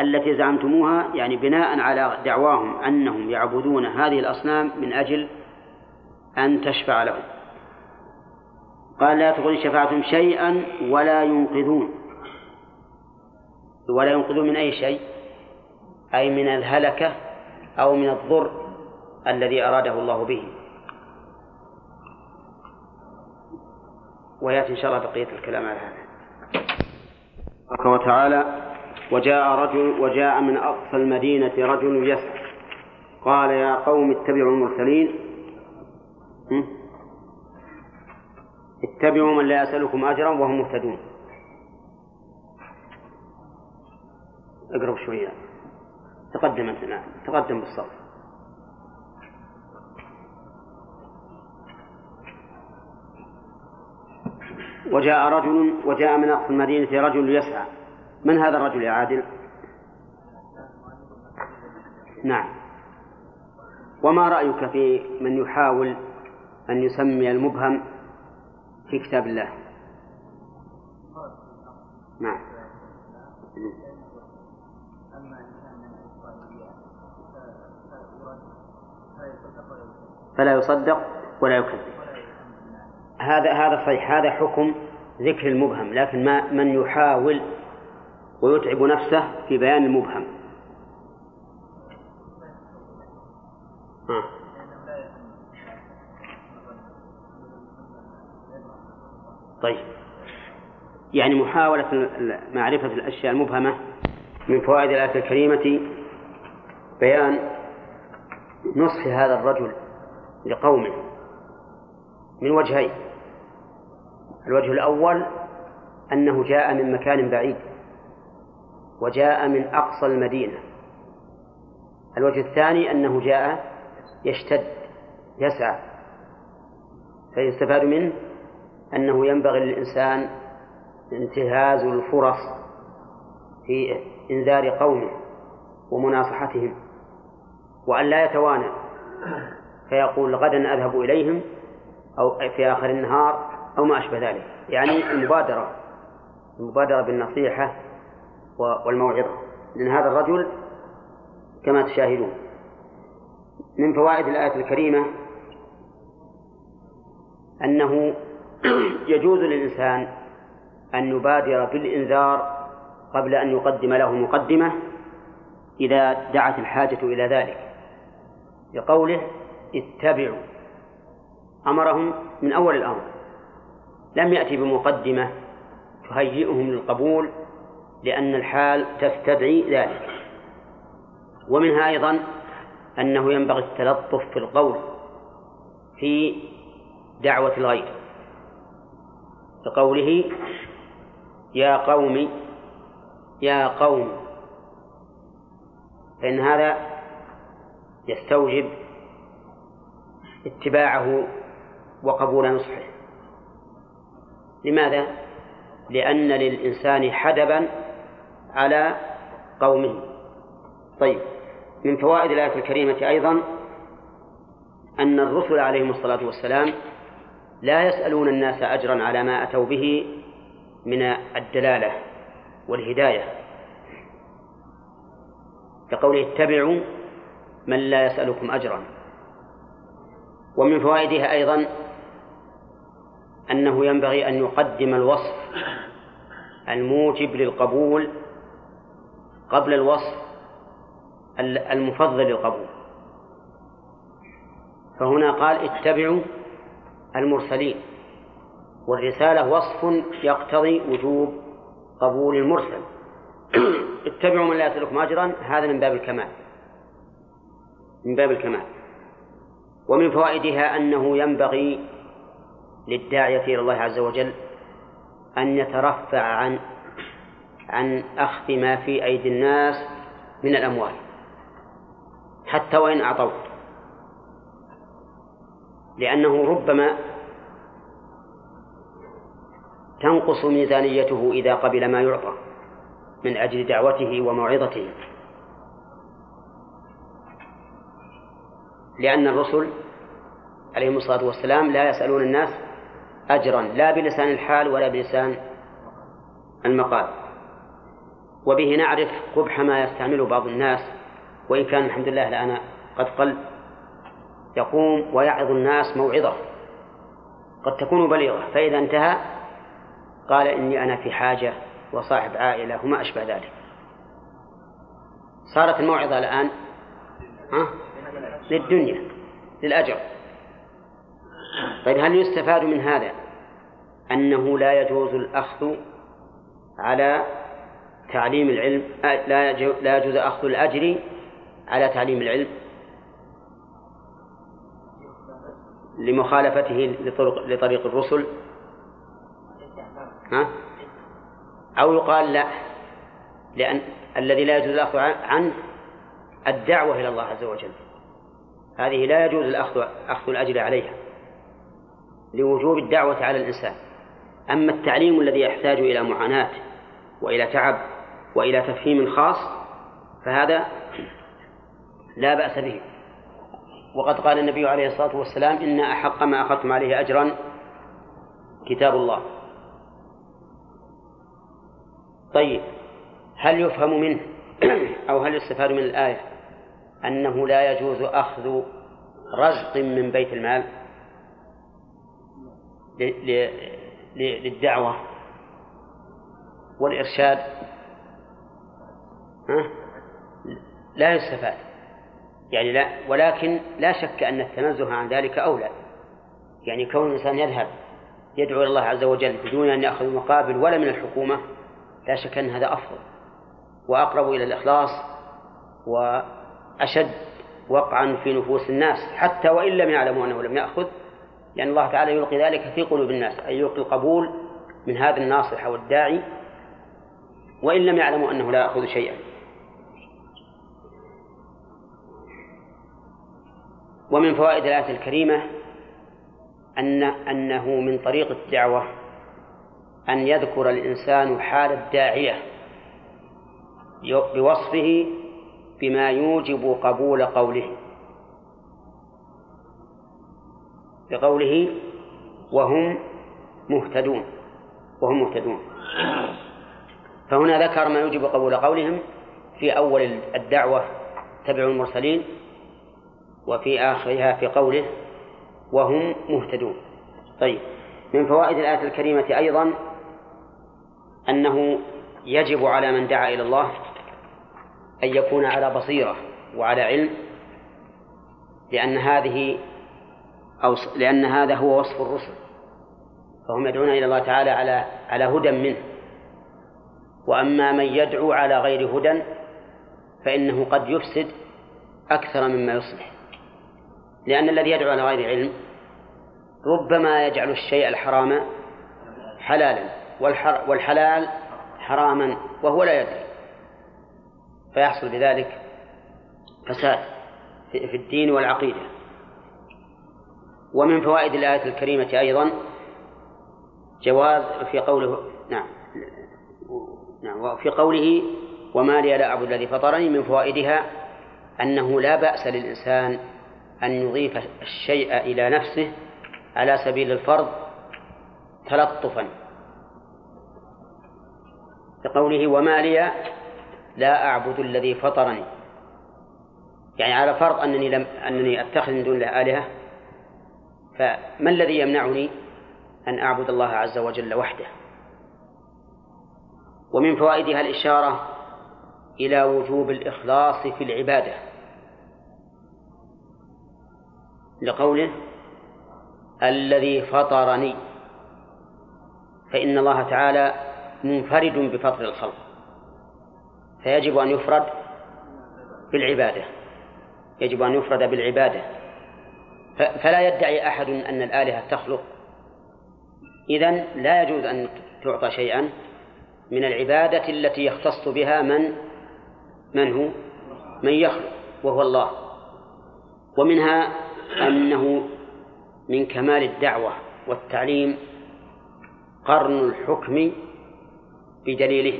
التي زعمتموها يعني بناء على دعواهم أنهم يعبدون هذه الأصنام من أجل أن تشفع لهم. قال لا تغني شفاعتهم شيئا ولا ينقذون. ولا ينقذون من أي شيء؟ أي من الهلكة أو من الضر الذي أراده الله به. ويأتي إن شاء الله بقية الكلام على هذا. وتعالى وجاء رجل وجاء من أقصى المدينة رجل يسعى قال يا قوم اتبعوا المرسلين. اتبعوا من لا يسألكم أجرا وهم مهتدون. اقرب شوية. تقدم أنت نعم تقدم بالصف وجاء رجل وجاء من أقصى المدينة رجل يسعى. من هذا الرجل يا عادل؟ نعم. وما رأيك في من يحاول أن يسمي المبهم في كتاب الله. نعم. فلا يصدق ولا يكذب. هذا هذا صحيح. هذا حكم ذكر المبهم لكن ما من يحاول ويتعب نفسه في بيان المبهم. طيب. يعني محاولة معرفة الأشياء المبهمة من فوائد الآية الكريمة بيان نصح هذا الرجل لقومه من وجهين. الوجه الأول أنه جاء من مكان بعيد وجاء من أقصى المدينة. الوجه الثاني أنه جاء يشتد يسعى فيستفاد منه أنه ينبغي للإنسان انتهاز الفرص في إنذار قومه ومناصحتهم وأن لا يتوانى فيقول غدا أذهب إليهم أو في آخر النهار أو ما أشبه ذلك. يعني المبادرة المبادرة بالنصيحة والموعظة. لأن هذا الرجل كما تشاهدون من فوائد الآية الكريمة أنه *clears throat* يجوز للإنسان أن يبادر بالإنذار قبل أن يقدم له مقدمة إذا دعت الحاجة إلى ذلك لقوله اتبعوا. أمرهم من أول الأمر لم يأتي بمقدمة تهيئهم للقبول لأن الحال تستدعي ذلك. ومنها أيضا أنه ينبغي التلطف في القول في دعوة الغير. كقوله يا قوم يا قوم. فإن هذا يستوجب اتباعه وقبول نصحه. لماذا؟ لأن للإنسان حدبا على قومه. طيب من فوائد الآية الكريمة أيضا أن الرسل عليهم الصلاة والسلام لا يسألون الناس أجرا على ما أتوا به من الدلالة والهداية. كقوله اتبعوا من لا يسألكم أجرا. ومن فوائدها أيضا أنه ينبغي أن يقدم الوصف الموجب للقبول قبل الوصف المفضل للقبول. فهنا قال اتبعوا المرسلين والرسالة وصف يقتضي وجوب قبول المرسل. *clears throat* اتبعوا من لا يسألكم أجرا هذا من باب الكمال. من باب الكمال. ومن فوائدها أنه ينبغي للداعية إلى الله عز وجل أن يترفع عن عن أخذ ما في أيدي الناس من الأموال حتى وإن أعطوه. لأنه ربما تنقص ميزانيته إذا قبل ما يعطى من أجل دعوته وموعظته. لأن الرسل عليهم الصلاة والسلام لا يسألون الناس أجرا لا بلسان الحال ولا بلسان المقال. وبه نعرف قبح ما يستعمله بعض الناس وإن كان الحمد لله الآن قد قل يقوم ويعظ الناس موعظة. قد تكون بليغة فإذا انتهى قال إني أنا في حاجة وصاحب عائلة وما أشبه ذلك. صارت الموعظة الآن ها؟ للدنيا للأجر. طيب هل يستفاد من هذا أنه لا يجوز الأخذ على تعليم العلم؟ لا يجوز أخذ الأجر على تعليم العلم؟ لمخالفته لطرق لطريق الرسل؟ ها؟ أو يقال لا لأن الذي لا يجوز الأخذ عنه الدعوة إلى الله عز وجل. هذه لا يجوز الأخذ أخذ الأجر عليها لوجوب الدعوة على الإنسان. أما التعليم الذي يحتاج إلى معاناة وإلى تعب وإلى تفهيم خاص فهذا لا بأس به. وقد قال النبي عليه الصلاة والسلام إن أحق ما أخذتم عليه أجرا كتاب الله. طيب هل يفهم منه أو هل يستفاد من الآية أنه لا يجوز أخذ رزق من بيت المال للدعوة والإرشاد؟ لا يستفاد. يعني لا ولكن لا شك أن التنزه عن ذلك أولى. يعني كون الإنسان يذهب يدعو إلى الله عز وجل بدون أن يأخذ مقابل ولا من الحكومة لا شك أن هذا أفضل. وأقرب إلى الإخلاص وأشد وقعا في نفوس الناس حتى وإن لم يعلموا أنه لم يأخذ لأن الله تعالى يلقي ذلك في قلوب الناس أي يلقي القبول من هذا الناصح أو الداعي وإن لم يعلموا أنه لا يأخذ شيئا. ومن فوائد الآية الكريمة أن أنه من طريق الدعوة أن يذكر الإنسان حال الداعية بوصفه بما يوجب قبول قوله. بقوله وهم مهتدون وهم مهتدون. فهنا ذكر ما يوجب قبول قولهم في أول الدعوة تبعوا المرسلين وفي آخرها في قوله وهم مهتدون. طيب من فوائد الآية الكريمة أيضا أنه يجب على من دعا إلى الله أن يكون على بصيرة وعلى علم لأن هذه أو لأن هذا هو وصف الرسل فهم يدعون إلى الله تعالى على على هدى منه. وأما من يدعو على غير هدى فإنه قد يفسد أكثر مما يصلح. لأن الذي يدعو على غير علم ربما يجعل الشيء الحرام حلالا والحلال حراما وهو لا يدري. فيحصل بذلك فساد في الدين والعقيدة. ومن فوائد الآية الكريمة أيضا جواز في قوله نعم نعم وفي قوله وما لي لا أعبد الذي فطرني من فوائدها أنه لا بأس للإنسان أن يضيف الشيء إلى نفسه على سبيل الفرض تلطفا. بقوله وما لي لا أعبد الذي فطرني. يعني على فرض أنني لم أنني أتخذ من دون الله آلهة فما الذي يمنعني أن أعبد الله عز وجل وحده؟ ومن فوائدها الإشارة إلى وجوب الإخلاص في العبادة. لقوله الذي فطرني فإن الله تعالى منفرد بفطر الخلق فيجب أن يفرد بالعبادة يجب أن يفرد بالعبادة فلا يدعي أحد أن الآلهة تخلق إذن لا يجوز أن تعطى شيئا من العبادة التي يختص بها من من هو؟ من يخلق وهو الله. ومنها أنه من كمال الدعوة والتعليم قرن الحكم بدليله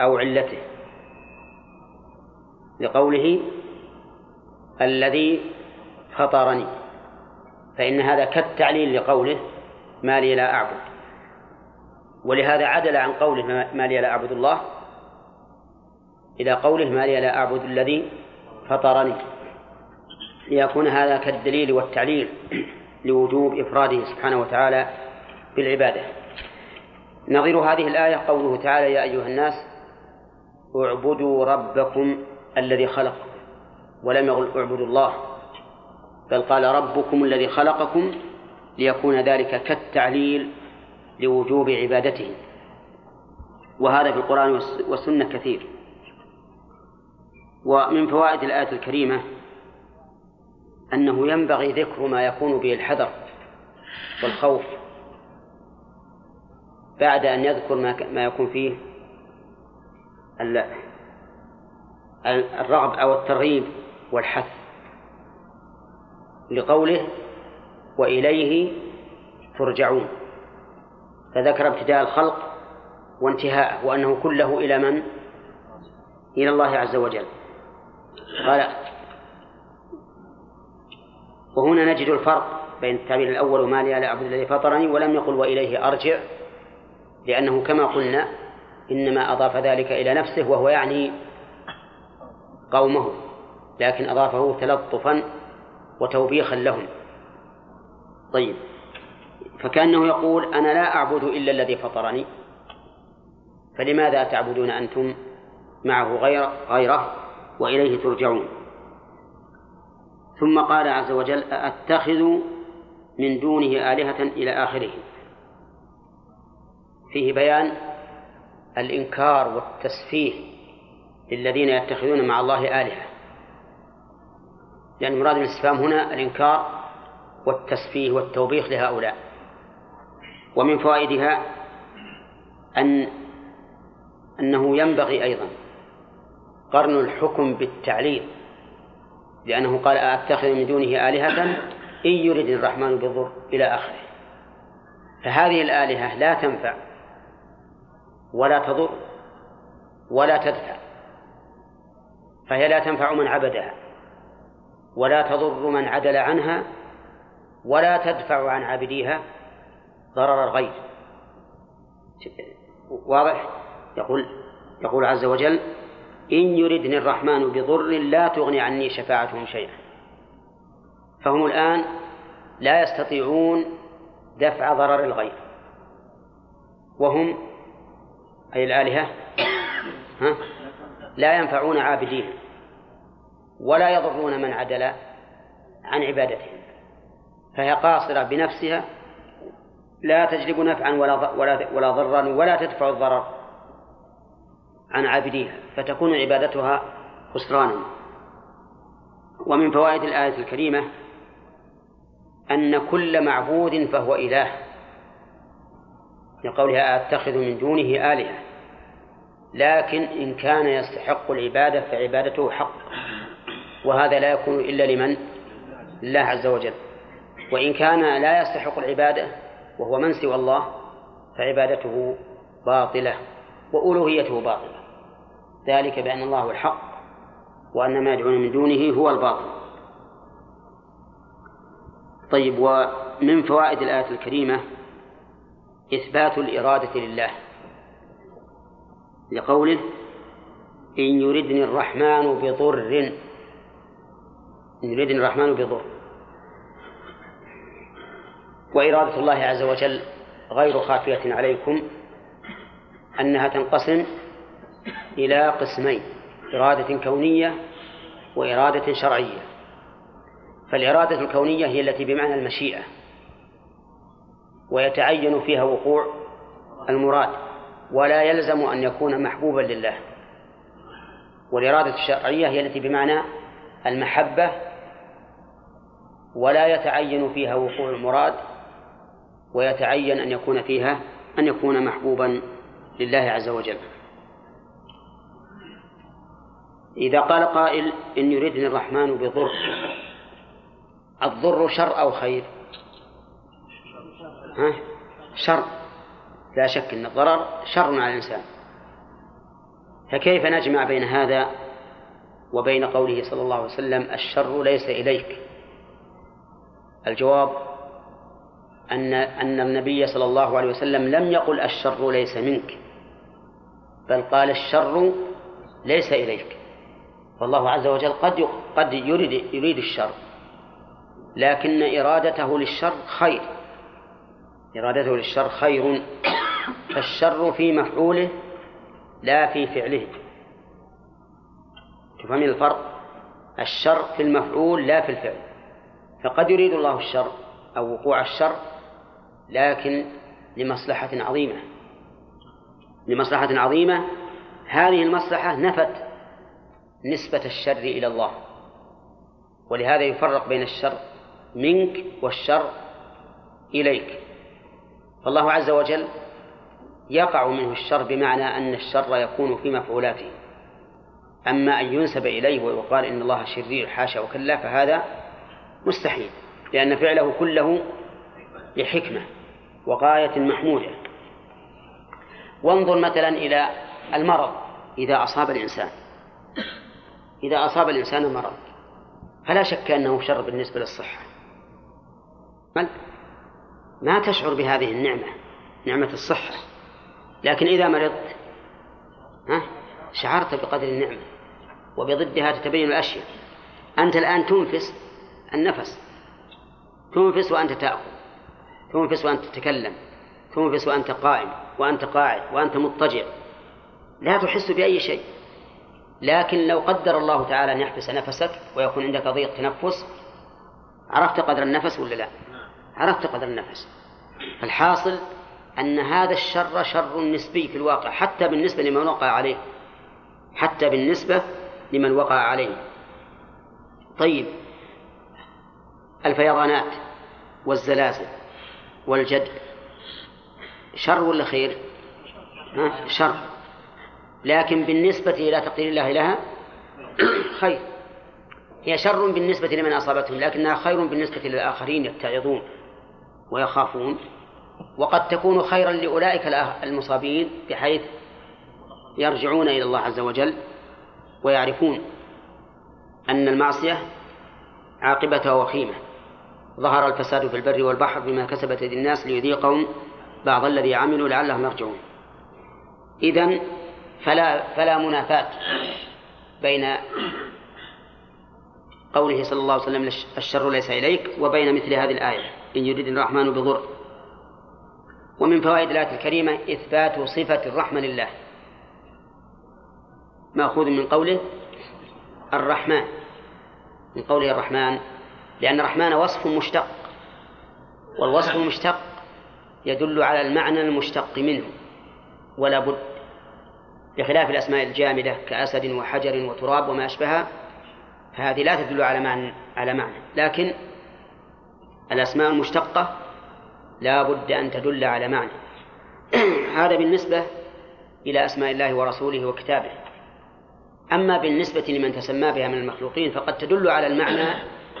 أو علته لقوله الذي فطرني فإن هذا كالتعليل لقوله ما لي لا أعبد. ولهذا عدل عن قوله ما لي لا أعبد الله إلى قوله ما لي لا أعبد الذي فطرني. ليكون هذا كالدليل والتعليل لوجوب إفراده سبحانه وتعالى بالعبادة. نظير هذه الآية قوله تعالى يا أيها الناس اعبدوا ربكم الذي خلق ولم يقل اعبدوا الله بل قال ربكم الذي خلقكم ليكون ذلك كالتعليل لوجوب عبادته. وهذا في القرآن والسنة كثير. ومن فوائد الآية الكريمة أنه ينبغي ذكر ما يكون به الحذر والخوف بعد أن يذكر ما يكون فيه الرغب أو الترغيب والحث لقوله وإليه ترجعون فذكر ابتداء الخلق وانتهاءه وأنه كله إلى من؟ إلى الله عز وجل قال وهنا نجد الفرق بين التعبير الأول وما لي على عبد الذي فطرني ولم يقل وإليه أرجع لأنه كما قلنا إنما أضاف ذلك إلى نفسه وهو يعني قومه لكن أضافه تلطفا وتوبيخا لهم. طيب فكأنه يقول أنا لا أعبد إلا الذي فطرني فلماذا تعبدون أنتم معه غير غيره وإليه ترجعون؟ ثم قال عز وجل أتخذ من دونه آلهة إلى آخره. فيه بيان الإنكار والتسفيه للذين يتخذون مع الله آلهة. لأن مراد الاستفهام هنا الإنكار والتسفيه والتوبيخ لهؤلاء. ومن فوائدها أن أنه ينبغي أيضا قرن الحكم بالتعليل. لأنه قال أتخذ من دونه آلهة إن يرد الرحمن بالضر إلى آخره. فهذه الآلهة لا تنفع ولا تضر ولا تدفع. فهي لا تنفع من عبدها ولا تضر من عدل عنها ولا تدفع عن عابديها ضرر الغير. واضح؟ يقول يقول عز وجل إن يردني الرحمن بضر لا تغني عني شفاعتهم شيئا. فهم الآن لا يستطيعون دفع ضرر الغير. وهم أي الآلهة ها لا ينفعون عابدين ولا يضرون من عدل عن عبادتهم. فهي قاصرة بنفسها لا تجلب نفعا ولا ولا ولا ضرا ولا تدفع الضرر. عن عابديها فتكون عبادتها خسرانا. ومن فوائد الآية الكريمة أن كل معبود فهو إله. لقولها أتخذ من دونه آلهة. لكن إن كان يستحق العبادة فعبادته حق. وهذا لا يكون إلا لمن؟ الله عز وجل. وإن كان لا يستحق العبادة وهو من سوى الله فعبادته باطلة. وألوهيته باطلة. ذلك بأن الله الحق وأن ما يدعون من دونه هو الباطل. طيب ومن فوائد الآية الكريمة إثبات الإرادة لله لقوله إن يردني الرحمن بضر إن يردني الرحمن بضر. وإرادة الله عز وجل غير خافية عليكم. أنها تنقسم إلى قسمين إرادة كونية وإرادة شرعية. فالإرادة الكونية هي التي بمعنى المشيئة ويتعين فيها وقوع المراد ولا يلزم أن يكون محبوبا لله. والإرادة الشرعية هي التي بمعنى المحبة ولا يتعين فيها وقوع المراد ويتعين أن يكون فيها أن يكون محبوبا لله عز وجل. إذا قال قائل إن يريدني الرحمن بضر الضر شر أو خير؟ ها؟ شر. لا شك أن الضرر شر على الإنسان. فكيف نجمع بين هذا وبين قوله صلى الله عليه وسلم الشر ليس إليك؟ الجواب أن أن النبي صلى الله عليه وسلم لم يقل الشر ليس منك. بل قال الشر ليس إليك. فالله عز وجل قد قد يريد يريد الشر. لكن إرادته للشر خير. إرادته للشر خير. فالشر في مفعوله لا في فعله. تفهمين الفرق؟ الشر في المفعول لا في الفعل. فقد يريد الله الشر أو وقوع الشر لكن لمصلحة عظيمة. لمصلحة عظيمة هذه المصلحة نفت نسبة الشر إلى الله ولهذا يفرق بين الشر منك والشر إليك. فالله عز وجل يقع منه الشر بمعنى أن الشر يكون في مفعولاته. أما أن ينسب إليه ويقال إن الله شرير حاشا وكلا فهذا مستحيل لأن فعله كله لحكمة وغاية محمودة. وانظر مثلا إلى المرض إذا أصاب الإنسان. إذا أصاب الإنسان مرض فلا شك أنه شر بالنسبة للصحة. بل ما تشعر بهذه النعمة نعمة الصحة. لكن إذا مرضت ها شعرت بقدر النعمة وبضدها تتبين الأشياء. أنت الآن تنفس النفس تنفس وأنت تأكل تنفس وأنت تتكلم. تنفس وأنت قائم وأنت قاعد وأنت مضطجع. لا تحس بأي شيء. لكن لو قدر الله تعالى أن يحبس نفسك ويكون عندك ضيق تنفس عرفت قدر النفس ولا لا؟ عرفت قدر النفس. الحاصل أن هذا الشر شر نسبي في الواقع حتى بالنسبة لمن وقع عليه حتى بالنسبة لمن وقع عليه. طيب الفيضانات والزلازل والجد شر ولا خير؟ شر. لكن بالنسبة إلى تقدير الله لها *coughs* خير. هي شر بالنسبة لمن أصابتهم لكنها خير بالنسبة للآخرين يتعظون ويخافون. وقد تكون خيرا لأولئك المصابين بحيث يرجعون إلى الله عز وجل ويعرفون أن المعصية عاقبتها وخيمة. ظهر الفساد في البر والبحر بما كسبت يد الناس ليذيقهم بعض الذي عملوا لعلهم يرجعون. إذن فلا فلا منافاة بين قوله صلى الله عليه وسلم الشر ليس إليك وبين مثل هذه الآية. إن يريد الرحمن بضر. ومن فوائد الآية الكريمة إثبات صفة الرحمة لله. مأخوذ من قوله الرحمن. من قوله الرحمن لأن الرحمن وصف مشتق. والوصف المشتق يدل على المعنى المشتق منه ولا بد بخلاف الأسماء الجامدة كأسد وحجر وتراب وما أشبهها فهذه لا تدل على معنى على معنى. لكن الأسماء المشتقة لا بد أن تدل على معنى. *clears throat* هذا بالنسبة إلى أسماء الله ورسوله وكتابه. أما بالنسبة لمن تسمى بها من المخلوقين فقد تدل على المعنى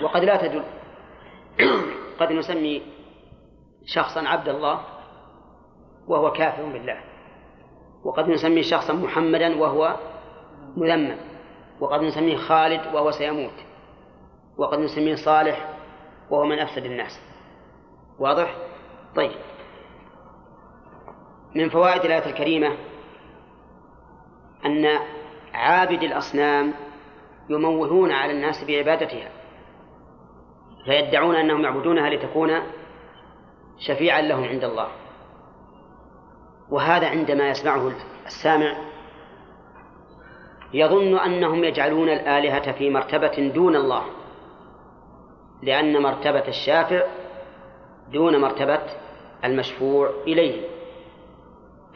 وقد لا تدل. *clears throat* قد نسمي شخصا عبد الله وهو كافر بالله. وقد نسمي شخصا محمدا وهو مذمم. وقد نسميه خالد وهو سيموت. وقد نسميه صالح وهو من أفسد الناس. واضح؟ طيب. من فوائد الآية الكريمة أن عابد الأصنام يموهون على الناس بعبادتها فيدعون أنهم يعبدونها لتكون شفيعا لهم عند الله. وهذا عندما يسمعه السامع يظن أنهم يجعلون الآلهة في مرتبة دون الله لأن مرتبة الشافع دون مرتبة المشفوع إليه.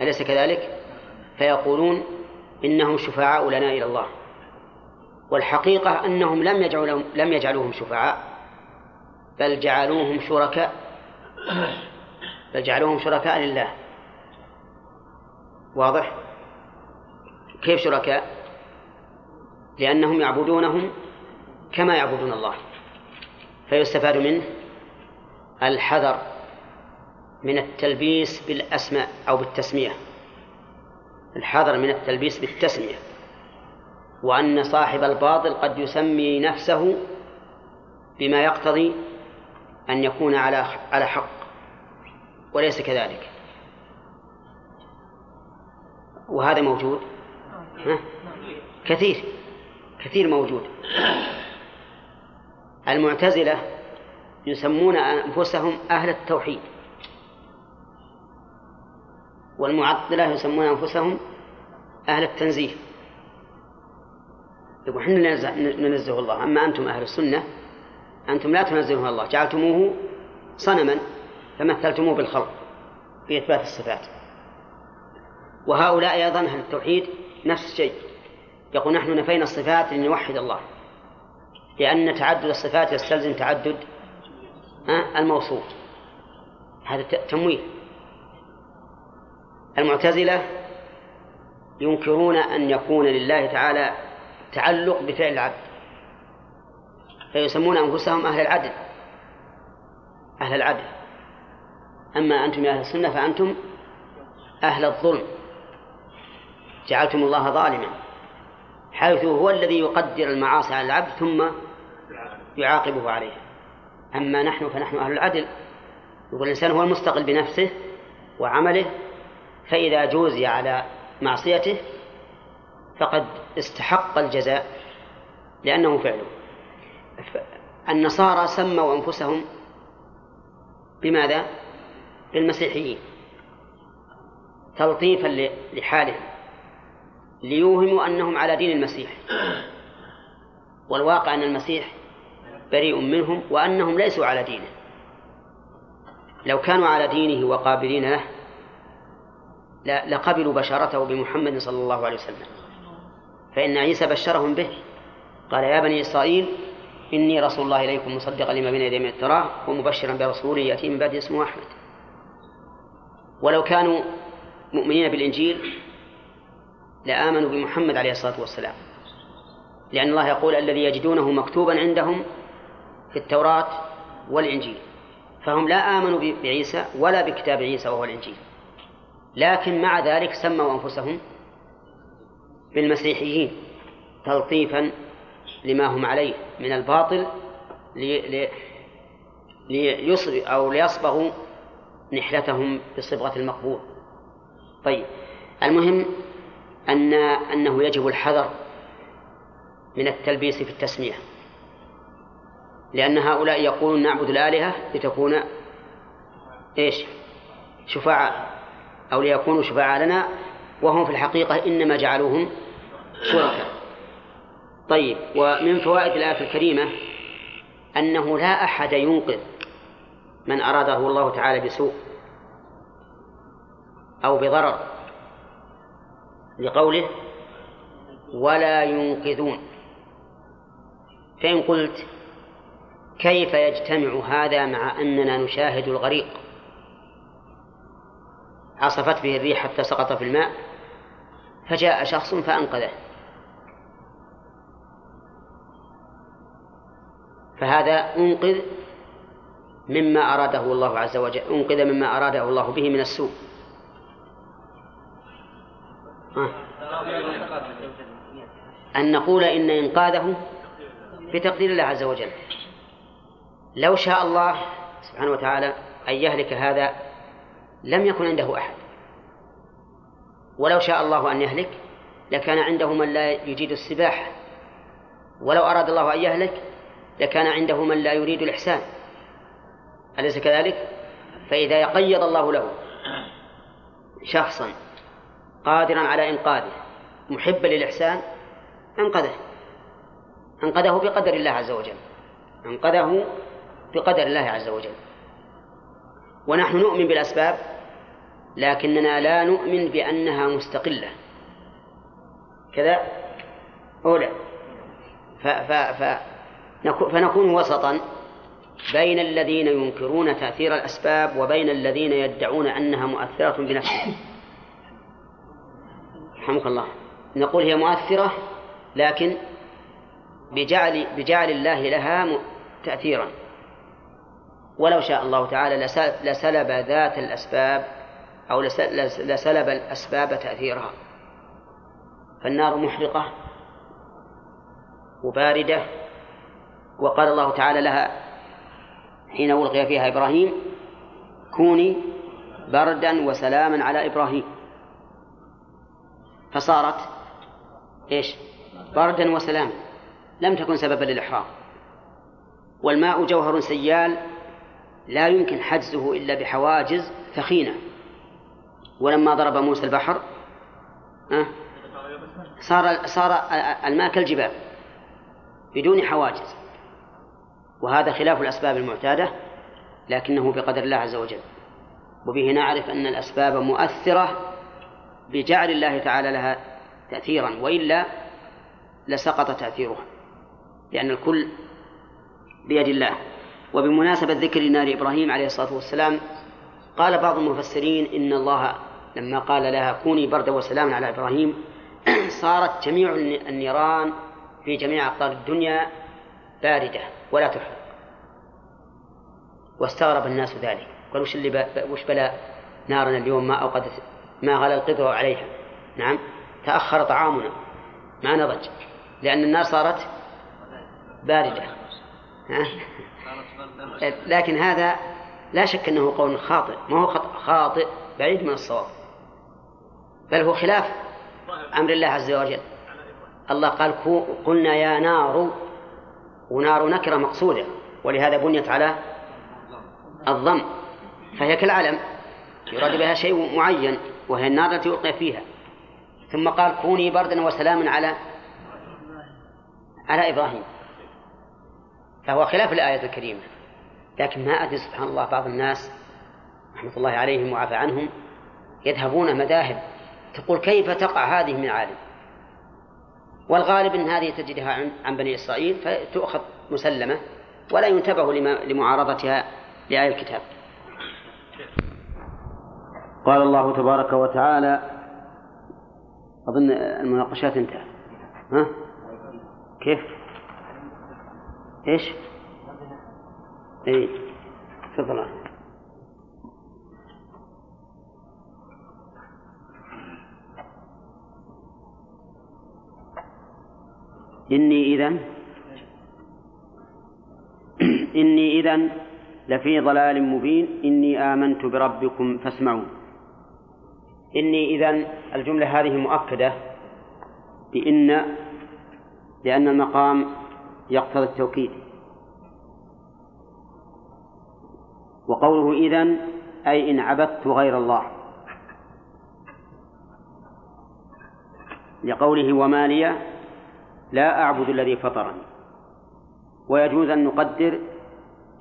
أليس كذلك؟ فيقولون إنهم شفعاء لنا إلى الله. والحقيقة أنهم لم لم يجعلوهم شفعاء بل جعلوهم شركاء. بل جعلوهم شركاء لله واضح؟ كيف شركاء؟ لأنهم يعبدونهم كما يعبدون الله فيستفاد منه الحذر من التلبيس بالأسماء أو بالتسمية الحذر من التلبيس بالتسمية وأن صاحب الباطل قد يسمي نفسه بما يقتضي أن يكون على على حق وليس كذلك. وهذا موجود؟ ها؟ كثير كثير موجود. المعتزلة يسمون أنفسهم أهل التوحيد والمعطلة يسمون أنفسهم أهل التنزيه. يقول إحنا ننزه الله أما أنتم أهل السنة أنتم لا تنزهون الله. جعلتموه صنما فمثلتموه بالخلق في إثبات الصفات. وهؤلاء أيضا أهل التوحيد نفس الشيء. يقول نحن نفينا الصفات لنوحد الله. لأن تعدد الصفات يستلزم تعدد الموصوف. هذا تمويه المعتزلة ينكرون أن يكون لله تعالى تعلق بفعل العبد. فيسمون أنفسهم أهل العدل. أهل العدل. أما أنتم يا أهل السنة فأنتم أهل الظلم. جعلتم الله ظالما. حيث هو الذي يقدر المعاصي على العبد ثم يعاقبه عليها. أما نحن فنحن أهل العدل. يقول الإنسان هو المستقل بنفسه وعمله فإذا جوزي على معصيته فقد استحق الجزاء لأنه فعله. النصارى سموا أنفسهم بماذا؟ بالمسيحيين تلطيفا لحالهم ليوهموا أنهم على دين المسيح. والواقع أن المسيح بريء منهم وأنهم ليسوا على دينه. لو كانوا على دينه وقابلين له لقبلوا بشارته بمحمد صلى الله عليه وسلم. فإن عيسى بشرهم به. قال يا بني إسرائيل إني رسول الله إليكم مصدقا لما بين يدي من التوراة ومبشرا برسول يأتي من بعد اسمه أحمد. ولو كانوا مؤمنين بالإنجيل لآمنوا بمحمد عليه الصلاة والسلام. لأن الله يقول الذي يجدونه مكتوبا عندهم في التوراة والإنجيل. فهم لا آمنوا بعيسى ولا بكتاب عيسى وهو الإنجيل. لكن مع ذلك سموا أنفسهم بالمسيحيين تلطيفا لما هم عليه من الباطل لي ليصب أو ليصبغوا نحلتهم بصبغة المقبول. طيب المهم أن أنه يجب الحذر من التلبيس في التسمية لأن هؤلاء يقولون نعبد الآلهة لتكون إيش؟ شفعاء أو ليكونوا شفعاء لنا وهم في الحقيقة إنما جعلوهم شركاء. طيب ومن فوائد الآية الكريمة أنه لا أحد ينقذ من أراده الله تعالى بسوء أو بضرر لقوله ولا ينقذون. فإن قلت كيف يجتمع هذا مع أننا نشاهد الغريق؟ عصفت به الريح حتى سقط في الماء فجاء شخص فأنقذه. فهذا أنقذ مما أراده الله عز وجل أنقذ مما أراده الله به من السوء. أن نقول إن إنقاذه بتقدير الله عز وجل. لو شاء الله سبحانه وتعالى أن يهلك هذا لم يكن عنده أحد. ولو شاء الله أن يهلك لكان عنده من لا يجيد السباحة. ولو أراد الله أن يهلك لكان عنده من لا يريد الإحسان. أليس كذلك؟ فإذا قيض الله له شخصا قادرا على إنقاذه محبا للإحسان أنقذه. أنقذه بقدر الله عز وجل. أنقذه بقدر الله عز وجل. ونحن نؤمن بالأسباب لكننا لا نؤمن بأنها مستقلة. كذا؟ أولى ف ف ف فنكون وسطا بين الذين ينكرون تأثير الأسباب وبين الذين يدعون أنها مؤثرة بنفسها رحمك الله. نقول هي مؤثرة لكن بجعل بجعل الله لها تأثيرا. ولو شاء الله تعالى لسلب ذات الأسباب أو لسلب الأسباب تأثيرها. فالنار محرقة وباردة وقال الله تعالى لها حين ألقي فيها إبراهيم كوني بردا وسلاما على إبراهيم. فصارت إيش؟ بردا وسلاما. لم تكن سببا للإحرام. والماء جوهر سيال لا يمكن حجزه إلا بحواجز ثخينة. ولما ضرب موسى البحر صار صار الماء كالجبال بدون حواجز. وهذا خلاف الأسباب المعتادة لكنه بقدر الله عز وجل. وبه نعرف أن الأسباب مؤثرة بجعل الله تعالى لها تأثيرا وإلا لسقط تأثيرها لأن الكل بيد الله. وبمناسبة ذكر نار إبراهيم عليه الصلاة والسلام قال بعض المفسرين إن الله لما قال لها كوني بردا وسلاما على إبراهيم *clears throat* صارت جميع النيران في جميع أقطار الدنيا باردة ولا تحرق. واستغرب الناس ذلك. قالوا وش اللي وش بلا نارنا اليوم؟ ما أوقدت ما غلى القدر عليها. نعم. تأخر طعامنا. ما نضج. لأن النار صارت باردة. *laughs* لكن هذا لا شك أنه قول خاطئ. ما هو خاطئ بعيد من الصواب. بل هو خلاف أمر الله عز وجل. الله قال قلنا يا نار ونار نكرة مقصودة. ولهذا بنيت على الضم. فهي كالعلم يراد بها شيء معين وهي النار التي ألقي فيها. ثم قال كوني بردا وسلاما على على إبراهيم. فهو خلاف الآية الكريمة. لكن ما أدري سبحان الله بعض الناس رحمة الله عليهم وعفى عنهم يذهبون مذاهب تقول كيف تقع هذه من عالم والغالب أن هذه تجدها عن بني إسرائيل فتؤخذ مسلمة ولا ينتبه لمعارضتها لآية الكتاب. قال الله تبارك وتعالى أظن المناقشات انتهت. ها؟ كيف؟ إيش؟ اي تفضل. إني إذا إني إذا لفي ضلال مبين. إني آمنت بربكم فاسمعون إني إذا الجملة هذه مؤكدة بإن لأن المقام يقتضي التوكيد. وقوله إذا أي إن عبدت غير الله. لقوله وما لي لا أعبد الذي فطرني. ويجوز أن نقدر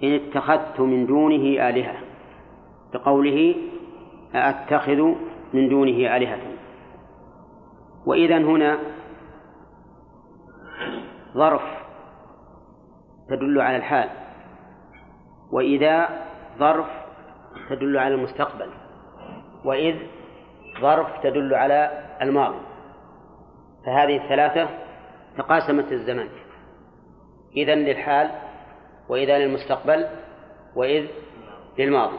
إن اتخذت من دونه آلهة. بقوله أتخذ من دونه آلهة. وإذا هنا ظرف تدل على الحال. وإذا ظرف تدل على المستقبل. وإذ ظرف تدل على الماضي. فهذه الثلاثة تقاسمت الزمان. إذا للحال وإذا للمستقبل وإذ للماضي.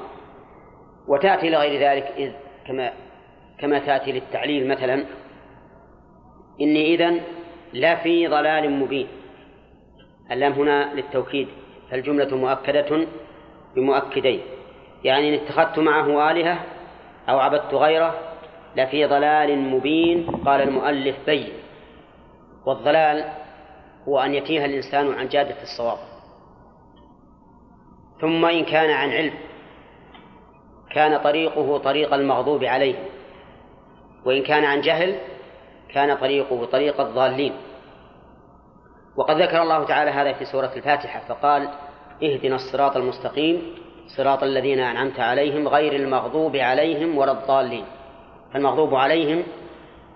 وتأتي لغير ذلك إذ كما كما تأتي للتعليل مثلا إني إذا لفي ضلال مبين. اللام هنا للتوكيد فالجملة مؤكدة بمؤكدين. يعني إن اتخذت معه آلهة أو عبدت غيره لفي ضلال مبين قال المؤلف بين. والضلال هو أن يتيه الإنسان عن جادة الصواب. ثم إن كان عن علم كان طريقه طريق المغضوب عليه. وإن كان عن جهل كان طريقه طريق الضالين. وقد ذكر الله تعالى هذا في سورة الفاتحة فقال اهدنا الصراط المستقيم صراط الذين أنعمت عليهم غير المغضوب عليهم ولا الضالين. المغضوب عليهم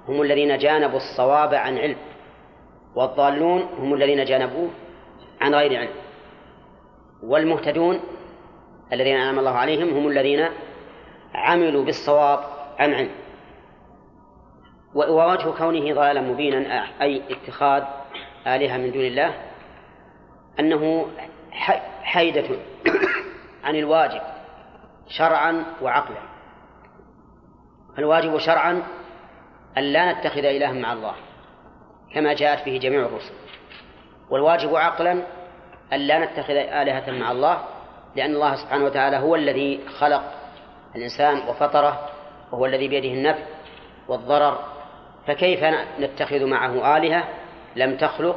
هم الذين جانبوا الصواب عن علم. والضالون هم الذين جانبوه عن غير علم. والمهتدون الذين أنعم الله عليهم هم الذين عملوا بالصواب عن علم. ووجه كونه ضلالا مبينا أي اتخاذ آلهة من دون الله أنه حيدة عن الواجب شرعا وعقلا. الواجب شرعا أن لا نتخذ إلها مع الله. كما جاءت به جميع الرسل. والواجب عقلا أن لا نتخذ آلهة مع الله لأن الله سبحانه وتعالى هو الذي خلق الإنسان وفطره وهو الذي بيده النفع والضرر. فكيف نتخذ معه آلهة لم تخلق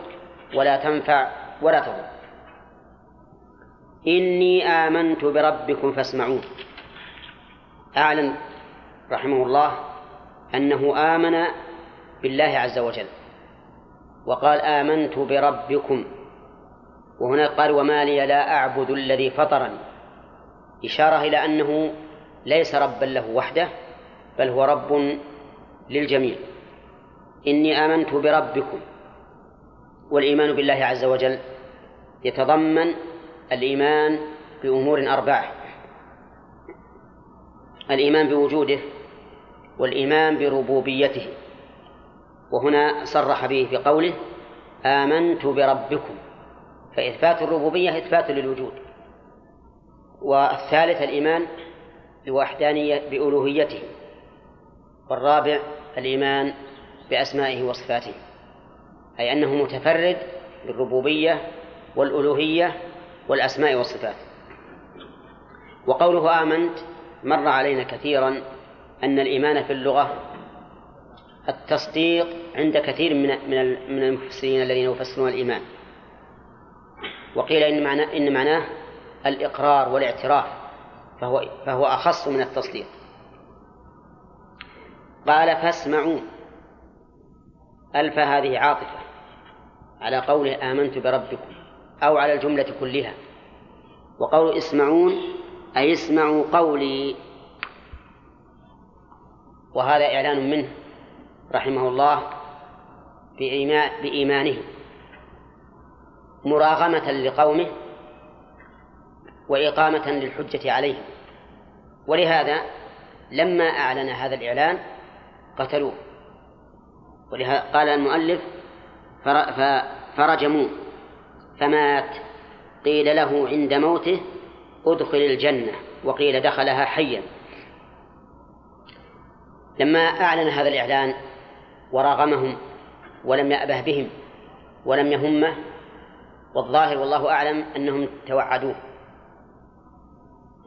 ولا تنفع ولا تضر؟ إني آمنت بربكم فاسمعون أعلن رحمه الله أنه آمن بالله عز وجل. وقال آمنت بربكم. وهنا قال وما لي لا أعبد الذي فطرني. إشارة إلى أنه ليس ربا له وحده بل هو رب للجميع. إني آمنت بربكم. والإيمان بالله عز وجل يتضمن الإيمان بأمور أربعة. الإيمان بوجوده والإيمان بربوبيته. وهنا صرح به في قوله آمنت بربكم فإثبات الربوبية إثبات للوجود. والثالث الإيمان بوحدانية بألوهيته والرابع الإيمان بأسمائه وصفاته أي أنه متفرد بالربوبية والألوهية والأسماء والصفات. وقوله آمنت مر علينا كثيرا أن الإيمان في اللغة التصديق عند كثير من من من المفسرين الذين يفسرون الإيمان. وقيل إن معناه إن معناه الإقرار والاعتراف فهو فهو أخص من التصديق. قال فاسمعوا. ألف هذه عاطفة على قوله آمنت بربكم أو على الجملة كلها. وقول اسمعون أي اسمعوا قولي. وهذا إعلان منه. رحمه الله بإيمانه مراغمة لقومه وإقامة للحجة عليهم ولهذا لما أعلن هذا الإعلان قتلوه. ولهذا قال المؤلف فرجموه فمات قيل له عند موته أدخل الجنة وقيل دخلها حيا. لما أعلن هذا الإعلان وراغمهم ولم يأبه بهم ولم يهمه والظاهر والله أعلم أنهم توعدوه.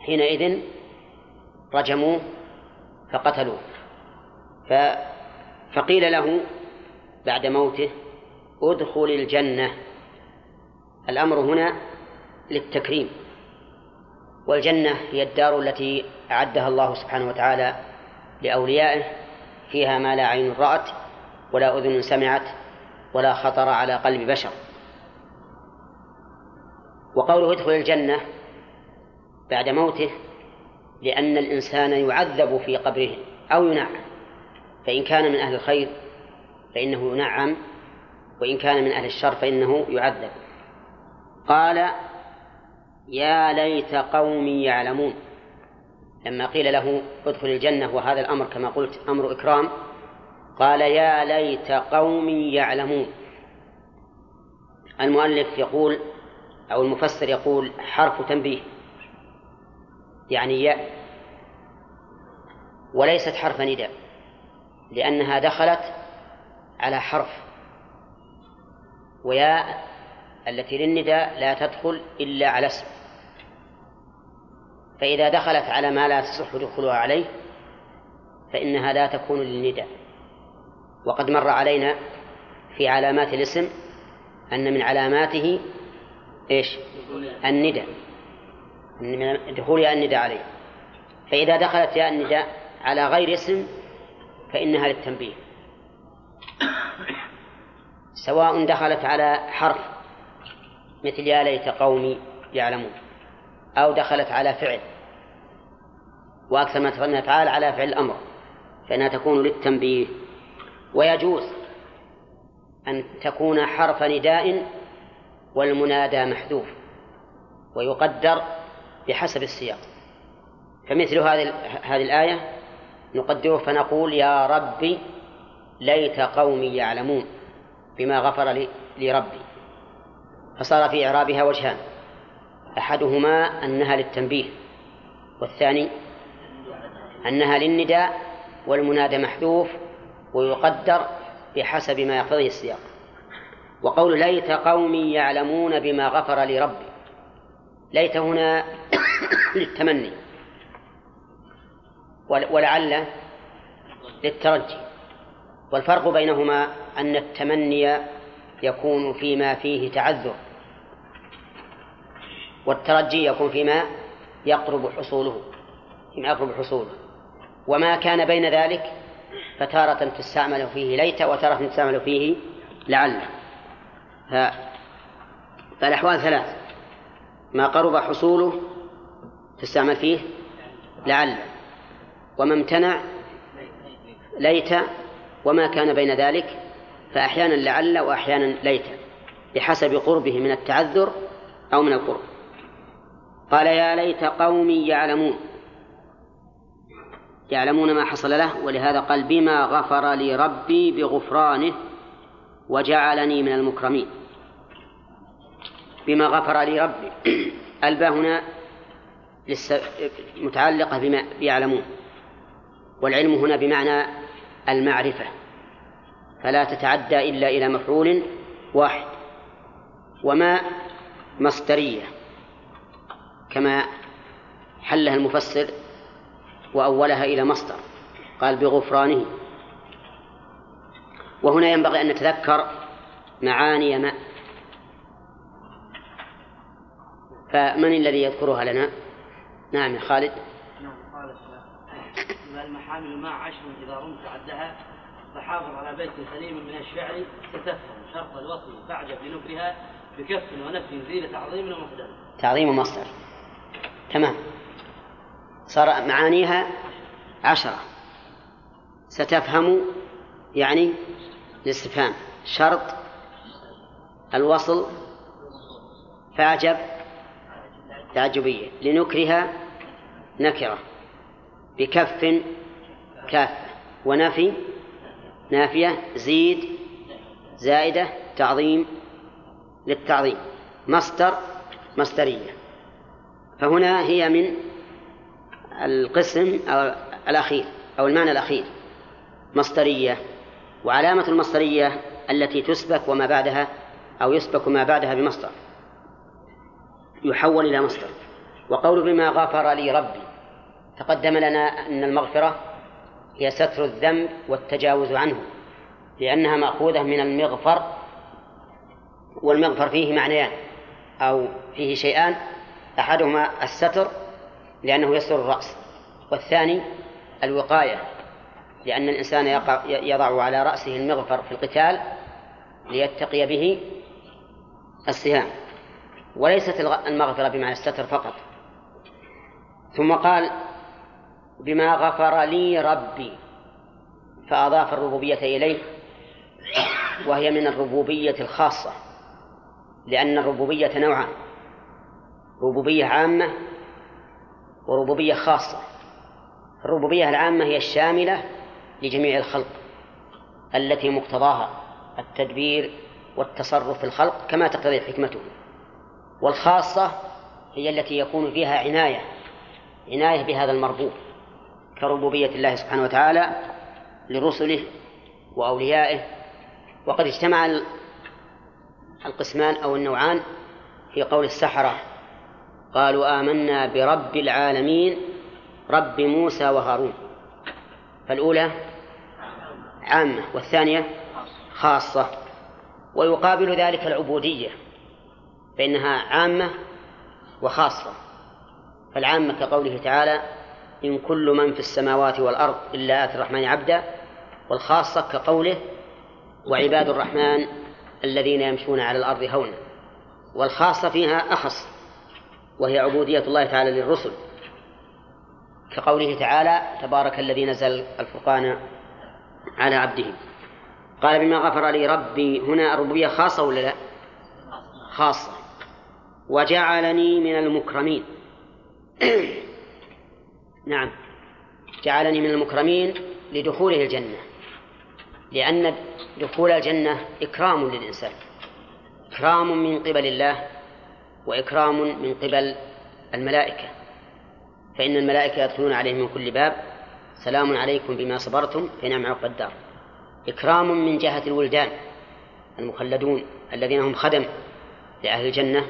حينئذ رجموه فقتلوه. فقيل له بعد موته ادخل الجنة. الأمر هنا للتكريم. والجنة هي الدار التي أعدها الله سبحانه وتعالى لأوليائه فيها ما لا عين رأت. ولا أذن سمعت ولا خطر على قلب بشر. وقوله ادخل الجنة بعد موته لأن الإنسان يعذب في قبره أو ينعم فإن كان من أهل الخير فإنه ينعم وإن كان من أهل الشر فإنه يعذب. قال يا ليت قومي يعلمون. لما قيل له ادخل الجنة وهذا الأمر كما قلت أمر إكرام قال يا ليت قومي يعلمون. المؤلف يقول أو المفسر يقول حرف تنبيه. يعني ياء. وليست حرف نداء. لأنها دخلت على حرف. وياء التي للنداء لا تدخل إلا على اسم. فإذا دخلت على ما لا تصح دخولها عليه فإنها لا تكون للنداء. وقد مر علينا في علامات الاسم أن من علاماته إيش؟ النداء. من دخول ياء النداء عليه. فإذا دخلت ياء النداء على غير اسم فإنها للتنبيه. سواء دخلت على حرف مثل يا ليت قومي يعلمون أو دخلت على فعل. وأكثر ما تفعلنا تعالى على فعل الأمر. فإنها تكون للتنبيه. ويجوز أن تكون حرف نداء والمنادى محذوف ويقدر بحسب السياق. فمثل هذه هذه الآية نقدره فنقول يا ربي ليت قومي يعلمون بما غفر لي, لي ربي فصار في إعرابها وجهان. أحدهما أنها للتنبيه والثاني أنها للنداء والمنادى محذوف ويقدر بحسب ما يقتضيه السياق. وقول ليت قومي يعلمون بما غفر لي ربي. ليت هنا *coughs* للتمني. ولعل للترجي. والفرق بينهما أن التمني يكون فيما فيه تعذر. والترجي يكون فيما يقرب حصوله فيما يقرب حصوله. وما كان بين ذلك فتارة تستعمل فيه ليت وتارة تستعمل فيه لعل. فالأحوال ثلاث. ما قرب حصوله تستعمل فيه لعل. وما امتنع ليت. وما كان بين ذلك فأحيانا لعل وأحيانا ليت بحسب قربه من التعذر أو من القرب. قال يا ليت قومي يعلمون. يعلمون ما حصل له ولهذا قال بما غفر لي ربي بغفرانه وجعلني من المكرمين. بما غفر لي ربي. *clears throat* الباء هنا متعلقة بما يعلمون والعلم هنا بمعنى المعرفة. فلا تتعدى إلا إلى مفعول واحد وما مصدرية كما حلها المفسر وأولها إلى مصدر. قال بغفرانه. وهنا ينبغي أن نتذكر معاني ما. فمن الذي يذكرها لنا؟ نعم يا خالد. نعم قال المحامل مع عشر إذا رمت عدها فحافظ على بيت سليم من الشعر ستفهم شرط الوصل فاعجب بنكرها بكف ونفي زيل تعظيم ومصدر. تعظيم ومصدر. تمام. صار معانيها عشرة. ستفهم يعني الاستفهام. شرط الوصل فاعجب تعجبية. لنكرها نكرة. بكف كافة ونفي نافية زيد زائدة تعظيم للتعظيم. مصدر مصدرية. فهنا هي من القسم الأخير أو المعنى الأخير مصدرية. وعلامة المصدرية التي تسبك وما بعدها أو يسبك ما بعدها بمصدر. يحول إلى مصدر. وقول بما غفر لي ربي تقدم لنا أن المغفرة هي ستر الذنب والتجاوز عنه لأنها مأخوذة من المغفر والمغفر فيه معنيان أو فيه شيئان أحدهما الستر لأنه يستر الرأس. والثاني الوقاية لأن الإنسان يقع يضع على رأسه المغفر في القتال ليتقي به السهام وليست المغفرة بمعنى الستر فقط. ثم قال بما غفر لي ربي فأضاف الربوبية إليه وهي من الربوبية الخاصة لأن الربوبية نوعان ربوبية عامة وربوبية خاصة. الربوبية العامة هي الشاملة لجميع الخلق التي مقتضاها التدبير والتصرف في الخلق كما تقتضي حكمته. والخاصة هي التي يكون فيها عناية عناية بهذا المربوب كربوبية الله سبحانه وتعالى لرسله وأوليائه. وقد اجتمع القسمان أو النوعان في قول السحرة قالوا آمنا برب العالمين رب موسى وهارون. فالأولى عامة والثانية خاصة ويقابل ذلك العبودية فإنها عامة وخاصة. فالعامة كقوله تعالى إن كل من في السماوات والأرض إلا آتي الرحمن عبدا. والخاصة كقوله وعباد الرحمن الذين يمشون على الأرض هونا. والخاصة فيها أخص وهي عبودية الله تعالى للرسل. كقوله تعالى تبارك الذي نزل الفرقان على عبده قال بما غفر لي ربي. هنا الربوبية خاصة ولا لا؟ خاصة. وجعلني من المكرمين. *clears throat* نعم. جعلني من المكرمين لدخوله الجنة. لأن دخول الجنة إكرام للإنسان. إكرام من قبل الله وإكرام من قبل الملائكة. فإن الملائكة يدخلون عليه من كل باب. سلام عليكم بما صبرتم فنعم عقب الدار. إكرام من جهة الولدان المخلدون الذين هم خدم لأهل الجنة.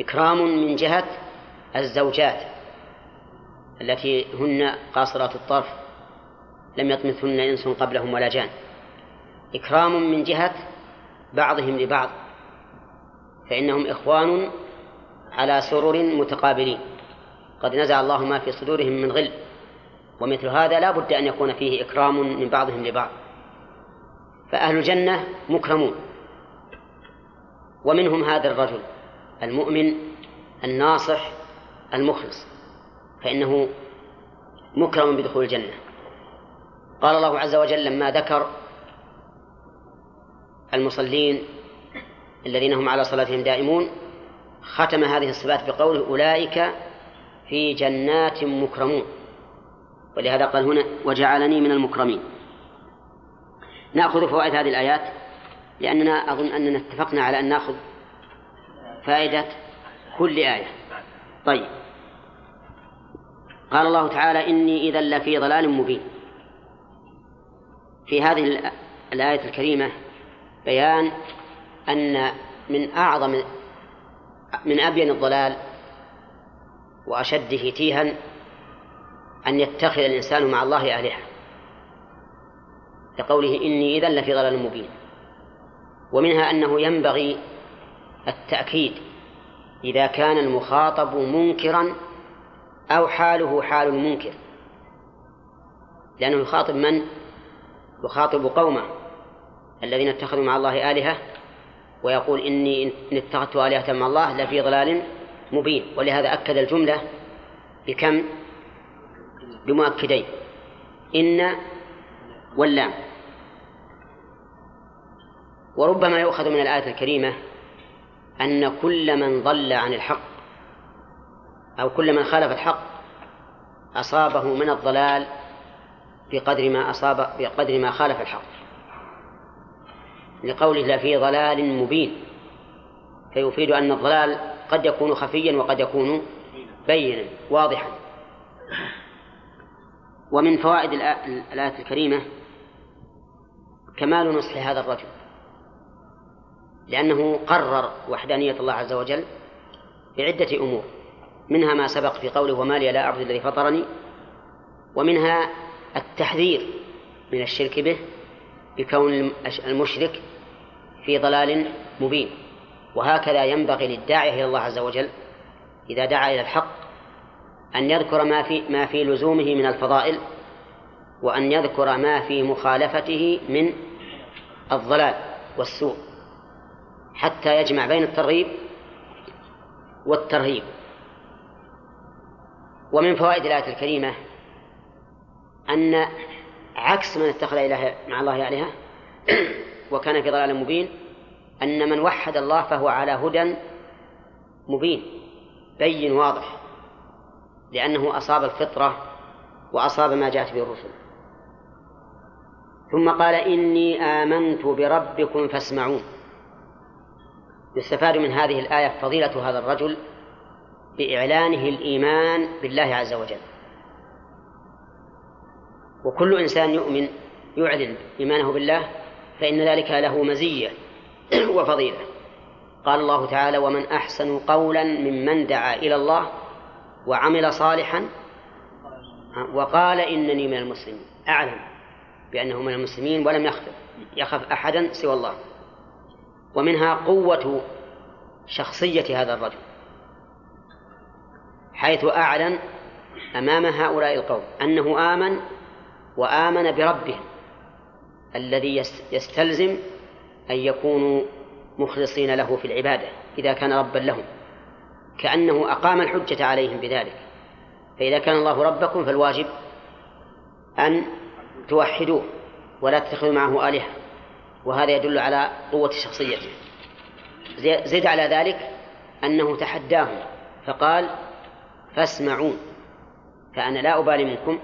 إكرام من جهة الزوجات التي هن قاصرات الطرف. لم يطمثهن إنس قبلهم ولا جان. إكرام من جهة بعضهم لبعض. فإنهم إخوان على سرر متقابلين. قد نزع الله ما في صدورهم من غل. ومثل هذا لا بد أن يكون فيه إكرام من بعضهم لبعض. فأهل الجنة مكرمون. ومنهم هذا الرجل المؤمن الناصح المخلص. فإنه مكرم بدخول الجنة. قال الله عز وجل لما ذكر المصلين الذين هم على صلاتهم دائمون ختم هذه الصفات بقوله أولئك في جنات مكرمون. ولهذا قال هنا وجعلني من المكرمين. نأخذ فوائد هذه الآيات لأننا أظن أننا اتفقنا على أن نأخذ فائدة كل آية. طيب. قال الله تعالى إني إذا لفي ضلال مبين. في هذه الآية الكريمة بيان أن من أعظم من أبين الضلال وأشده تيها أن يتخذ الإنسان مع الله آلهة لقوله إني إذا لفي ضلال مبين ومنها أنه ينبغي التأكيد إذا كان المخاطب منكرا أو حاله حال المنكر لأنه يخاطب من؟ يخاطب قومه الذين اتخذوا مع الله آلهة ويقول إني إن اتخذت آلهة مع الله لفي ضلال مبين ولهذا أكد الجملة بكم؟ بمؤكدين. إن واللام. وربما يؤخذ من الآية الكريمة أن كل من ضل عن الحق أو كل من خالف الحق أصابه من الضلال بقدر ما أصاب بقدر ما خالف الحق. لقوله لفي ضلال مبين فيفيد أن الضلال قد يكون خفيا وقد يكون بينا واضحا. ومن فوائد الآية الكريمة كمال نصح هذا الرجل لأنه قرر وحدانية الله عز وجل بعدة أمور منها ما سبق في قوله وما لي لا أعبد الذي فطرني ومنها التحذير من الشرك به بكون المشرك في ضلال مبين. وهكذا ينبغي للداعية إلى الله عز وجل إذا دعا إلى الحق أن يذكر ما في ما في لزومه من الفضائل وأن يذكر ما في مخالفته من الضلال والسوء حتى يجمع بين الترغيب والترهيب. ومن فوائد الآية الكريمة أن عكس من اتخذ إله مع الله آلهة *clears throat* وكان في ضلال مبين أن من وحد الله فهو على هدى مبين. بين واضح. لأنه أصاب الفطرة وأصاب ما جاءت به الرسل. ثم قال إني آمنت بربكم فاسمعون. يستفاد من هذه الآية فضيلة هذا الرجل بإعلانه الإيمان بالله عز وجل. وكل إنسان يؤمن يعلن إيمانه بالله فإن ذلك له مزية *clears throat* وفضيلة. قال الله تعالى ومن أحسن قولا ممن دعا إلى الله وعمل صالحا وقال إنني من المسلمين. أعلم بأنه من المسلمين ولم يخف يخف أحدا سوى الله. ومنها قوة شخصية هذا الرجل حيث أعلن أمام هؤلاء القوم أنه آمن وآمن بربهم الذي يستلزم أن يكونوا مخلصين له في العبادة إذا كان ربا لهم. كأنه أقام الحجة عليهم بذلك. فإذا كان الله ربكم فالواجب أن توحدوه ولا تتخذوا معه آلهة. وهذا يدل على قوة شخصيته. زد على ذلك أنه تحداهم فقال فاسمعون فأنا لا أبالي منكم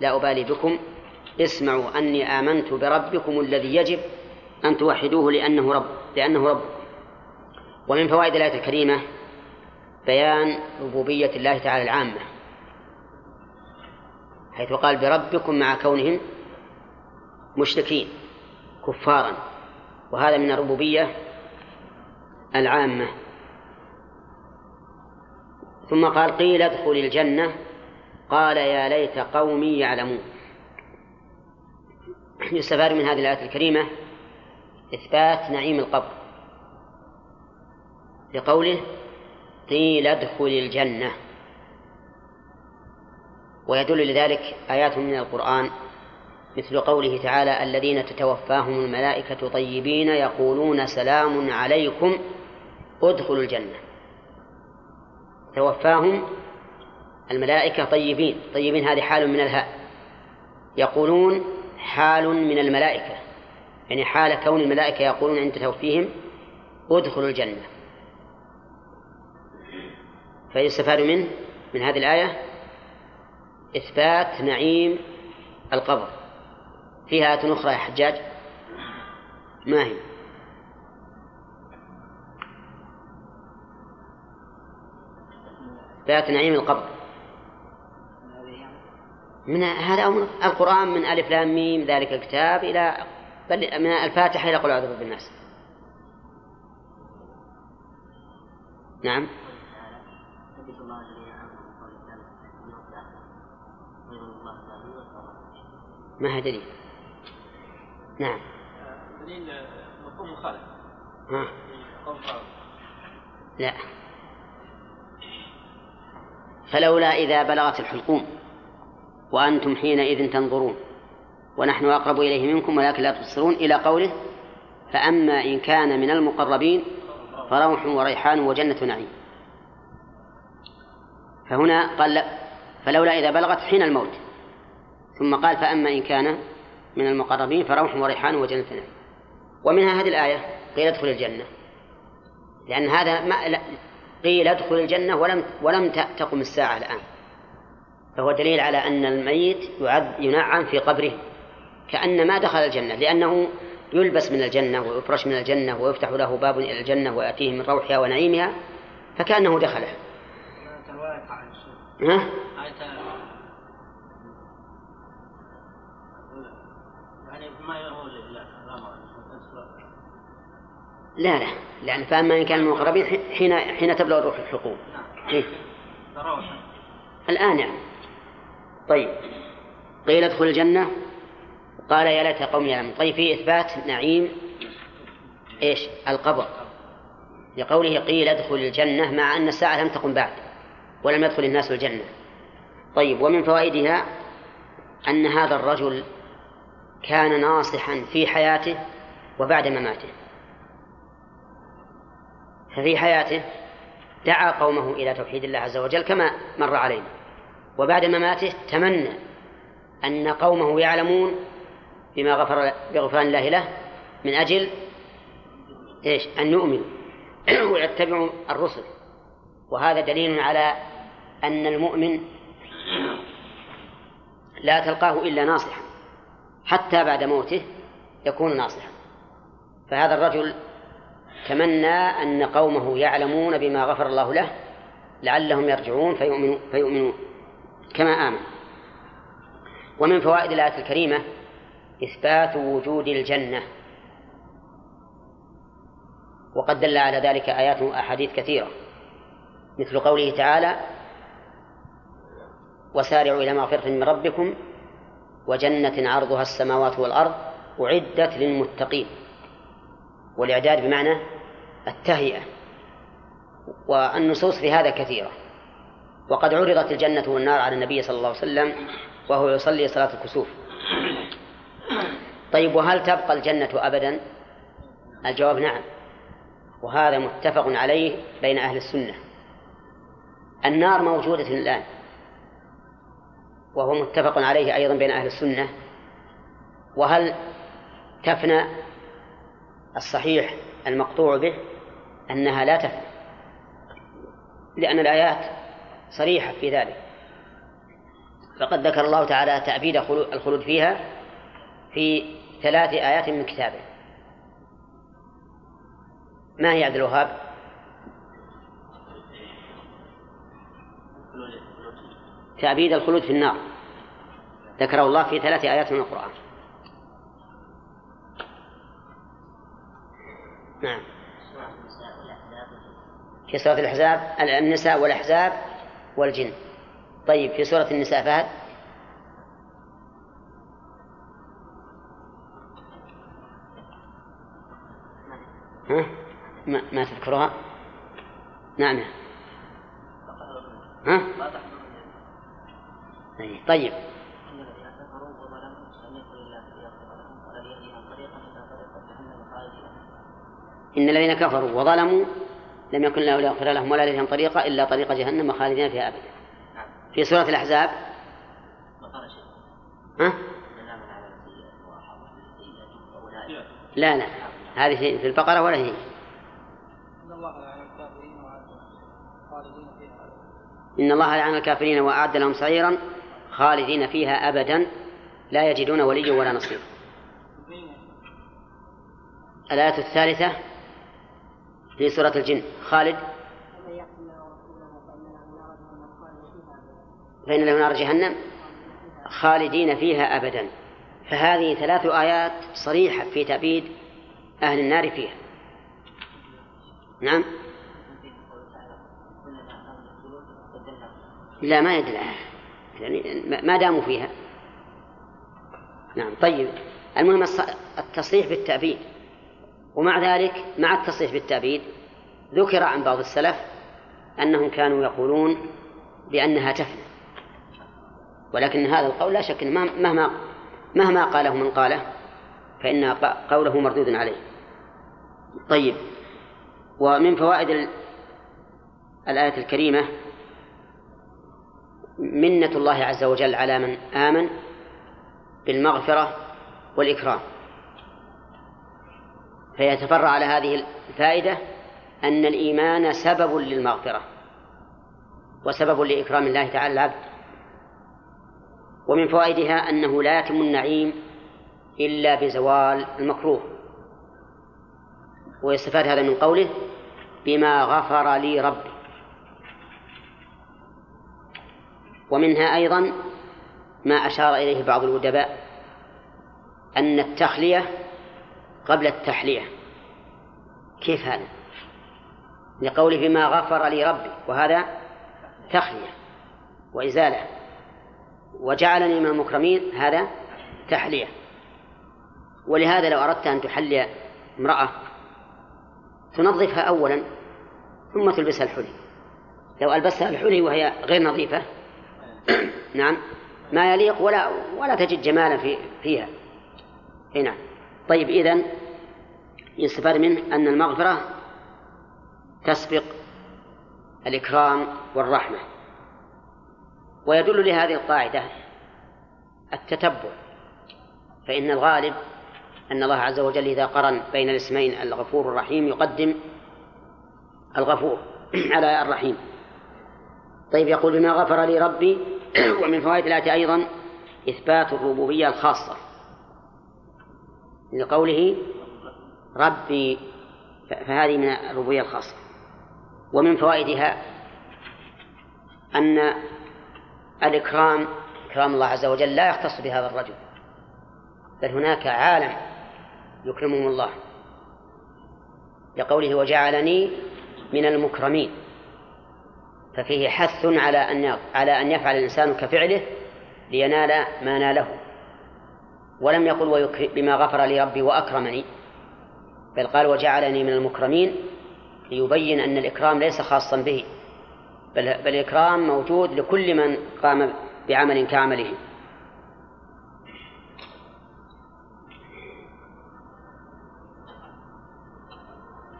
لا أبالي بكم اسمعوا أني آمنت بربكم الذي يجب أن توحدوه لأنه رب لأنه رب. ومن فوائد الآية الكريمة بيان ربوبية الله تعالى العامة حيث قال بربكم مع كونهم مشركين كفارا. وهذا من الربوبية العامة. ثم قال قيل ادخل الجنة قال يا ليت قومي يعلمون. يستفاد من هذه الآية الكريمة إثبات نعيم القبر. لقوله قيل ادخل الجنة. ويدل لذلك آيات من القرآن مثل قوله تعالى الذين تتوفاهم الملائكة طيبين يقولون سلام عليكم ادخلوا الجنة. توفاهم الملائكة طيبين طيبين هذه حال من الهاء. يقولون حال من الملائكة يعني حال كون الملائكة يقولون عند توفيهم ادخلوا الجنة. فيستفاد منه من هذه الآية إثبات نعيم القبر. فيها آية أخرى يا حجاج؟ ما هي؟ إثبات نعيم القبر. من هذا أمر القرآن من ألف لام ميم ذلك الكتاب إلى بل من الفاتحة إلى قل أعوذ برب الناس نعم. ما هي دليل؟ نعم. دليل مفهوم مخالف. ها. لا. فلولا إذا بلغت الحلقوم. وأنتم حينئذ تنظرون ونحن أقرب إليه منكم ولكن لا تبصرون إلى قوله فأما إن كان من المقربين فروح وريحان وجنة نعيم فهنا قال لا فلولا إذا بلغت حين الموت. ثم قال فأما إن كان من المقربين فروح وريحان وجنة نعيم ومنها هذه الآية قيل ادخل الجنة. لأن هذا ما قيل ادخل الجنة ولم ولم تقم الساعة الآن. فهو دليل على أن الميت ينعم في قبره كأن ما دخل الجنة لأنه يلبس من الجنة ويفرش من الجنة ويفتح له باب إلى الجنة ويأتيه من روحها ونعيمها فكأنه دخلها ها؟ لا لا. لأن فأما إن كان المقربين حين حين تبلغ الروح الحقوق. إيه؟ الآن يعني. طيب. قيل ادخل الجنة؟ قال يا ليت قوم يعلمون. طيب في إثبات نعيم إيش؟ القبر. لقوله قيل ادخل الجنة مع أن الساعة لم تقم بعد ولم يدخل الناس الجنة. طيب ومن فوائدها أن هذا الرجل كان ناصحا في حياته وبعد مماته. ففي حياته دعا قومه إلى توحيد الله عز وجل كما مر علينا. وبعد مماته تمنى أن قومه يعلمون بما غفر بغفران الله له من أجل إيش؟ أن يؤمنوا *clears throat* ويتبعوا الرسل. وهذا دليل على أن المؤمن لا تلقاه إلا ناصحا حتى بعد موته يكون ناصحا. فهذا الرجل تمنى أن قومه يعلمون بما غفر الله له لعلهم يرجعون فيؤمنوا فيؤمنون. كما آمن. ومن فوائد الآية الكريمة إثبات وجود الجنة. وقد دل على ذلك آيات وأحاديث كثيرة. مثل قوله تعالى وسارعوا إلى مغفرة من ربكم وجنة عرضها السماوات والأرض أعدت للمتقين. والإعداد بمعنى التهيئة. والنصوص في هذا كثيرة. وقد عرضت الجنة والنار على النبي صلى الله عليه وسلم وهو يصلي صلاة الكسوف. طيب وهل تبقى الجنة أبدا؟ الجواب نعم. وهذا متفق عليه بين أهل السنة. النار موجودة الآن. وهو متفق عليه أيضا بين أهل السنة. وهل تفنى الصحيح المقطوع به؟ أنها لا تفنى. لأن الآيات صريحة في ذلك. فقد ذكر الله تعالى تأبيد الخلود فيها في ثلاث آيات من كتابه. ما هي عبد الوهاب؟ تأبيد الخلود في النار. ذكره الله في ثلاث آيات من القرآن. نعم. في سورة الأحزاب النساء والأحزاب والجن. طيب في سورة النساء فهد. ها؟ ما, ما تذكرها؟ نعم. ها؟ طيب إن الذين كفروا وظلموا لم يكن له ليغفر لهم ولا لهم طريقة إلا طريق جهنم خالدين فيها أبدا. في سورة الأحزاب؟ ها؟ لا لا. هذه في البقرة ولا هي؟ إن الله لعن الكافرين وأعد لهم سعيرا خالدين فيها أبدا. لا يجدون وليا ولا نصيرا. الآية الثالثة؟ في سورة الجن. خالد؟ فإن له نار جهنم خالدين فيها أبدا. فهذه ثلاث آيات صريحة في تأبيد أهل النار فيها. نعم. لا ما يدل يعني ما داموا فيها. نعم طيب. المهم التصريح بالتأبيد. ومع ذلك مع التصريح بالتأبيد ذكر عن بعض السلف أنهم كانوا يقولون بأنها تفنى. ولكن هذا القول لا شك مهما مهما قاله من قاله فإن قوله مردود عليه. طيب. ومن فوائد الآية الكريمة منة الله عز وجل على من آمن بالمغفرة والإكرام. فيتفرع على هذه الفائدة أن الإيمان سبب للمغفرة وسبب لإكرام الله تعالى العبد. ومن فوائدها أنه لا يتم النعيم إلا بزوال المكروه. ويستفاد هذا من قوله بما غفر لي ربي. ومنها أيضا ما أشار إليه بعض الأدباء أن التخلية قبل التحلية. كيف هذا؟ لقوله بما غفر لي ربي وهذا تخلية وإزالة. وجعلني من المكرمين هذا تحلية. ولهذا لو أردت أن تحلي امرأة تنظفها أولا ثم تلبسها الحلي. لو ألبسها الحلي وهي غير نظيفة *coughs* نعم ما يليق ولا ولا تجد جمالا في فيها. اي نعم طيب إذن يستفاد منه أن المغفرة تسبق الإكرام والرحمة ويدل لهذه القاعدة التتبع فإن الغالب أن الله عز وجل إذا قرن بين الاسمين الغفور الرحيم يقدم الغفور *clears throat* على الرحيم. طيب يقول بما غفر لي ربي *clears throat* ومن فوائد الآية أيضا إثبات الربوبية الخاصة. لقوله ربي فهذه من الربوبية الخاصة. ومن فوائدها أن الإكرام إكرام الله عز وجل لا يختص بهذا الرجل بل هناك عالم يكرمهم الله. لقوله وجعلني من المكرمين ففيه حث على أن على أن يفعل الإنسان كفعله لينال ما ناله. ولم يقل بما غفر لي ربي وأكرمني بل قال وجعلني من المكرمين ليبين أن الإكرام ليس خاصا به بل, بل الإكرام موجود لكل من قام بعمل كعمله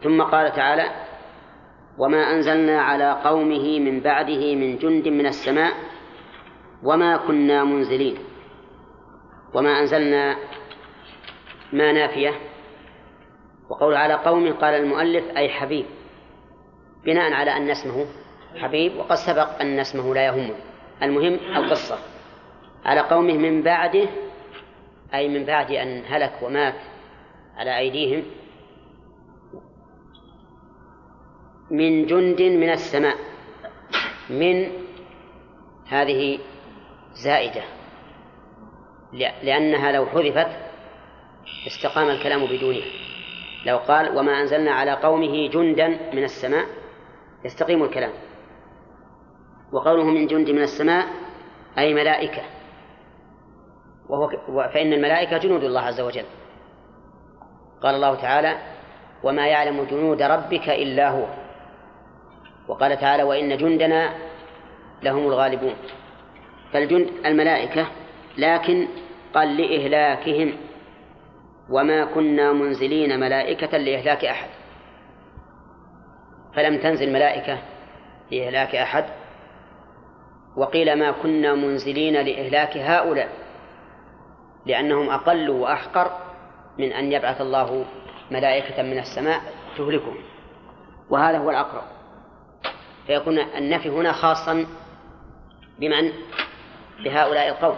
ثم قال تعالى وما أنزلنا على قومه من بعده من جند من السماء وما كنا منزلين. وما أنزلنا ما نافية. وقول على قوم قال المؤلف أي حبيب. بناء على أن اسمه حبيب وقد سبق أن اسمه لا يهمه. المهم القصة. على قومه من بعده أي من بعد أن هلك ومات على أيديهم من جند من السماء من هذه زائدة. لأنها لو حذفت استقام الكلام بدونها. لو قال وما أنزلنا على قومه جندا من السماء يستقيم الكلام. وقوله من جند من السماء أي ملائكة. وهو فإن الملائكة جنود الله عز وجل. قال الله تعالى وما يعلم جنود ربك إلا هو وقال تعالى وإن جندنا لهم الغالبون فالجند الملائكة لكن قال لإهلاكهم وما كنا منزلين ملائكة لإهلاك أحد. فلم تنزل ملائكة لإهلاك أحد. وقيل ما كنا منزلين لإهلاك هؤلاء لأنهم أقل وأحقر من أن يبعث الله ملائكة من السماء تهلكهم. وهذا هو الأقرب. فيكون النفي هنا خاصا بمن؟ بهؤلاء القوم.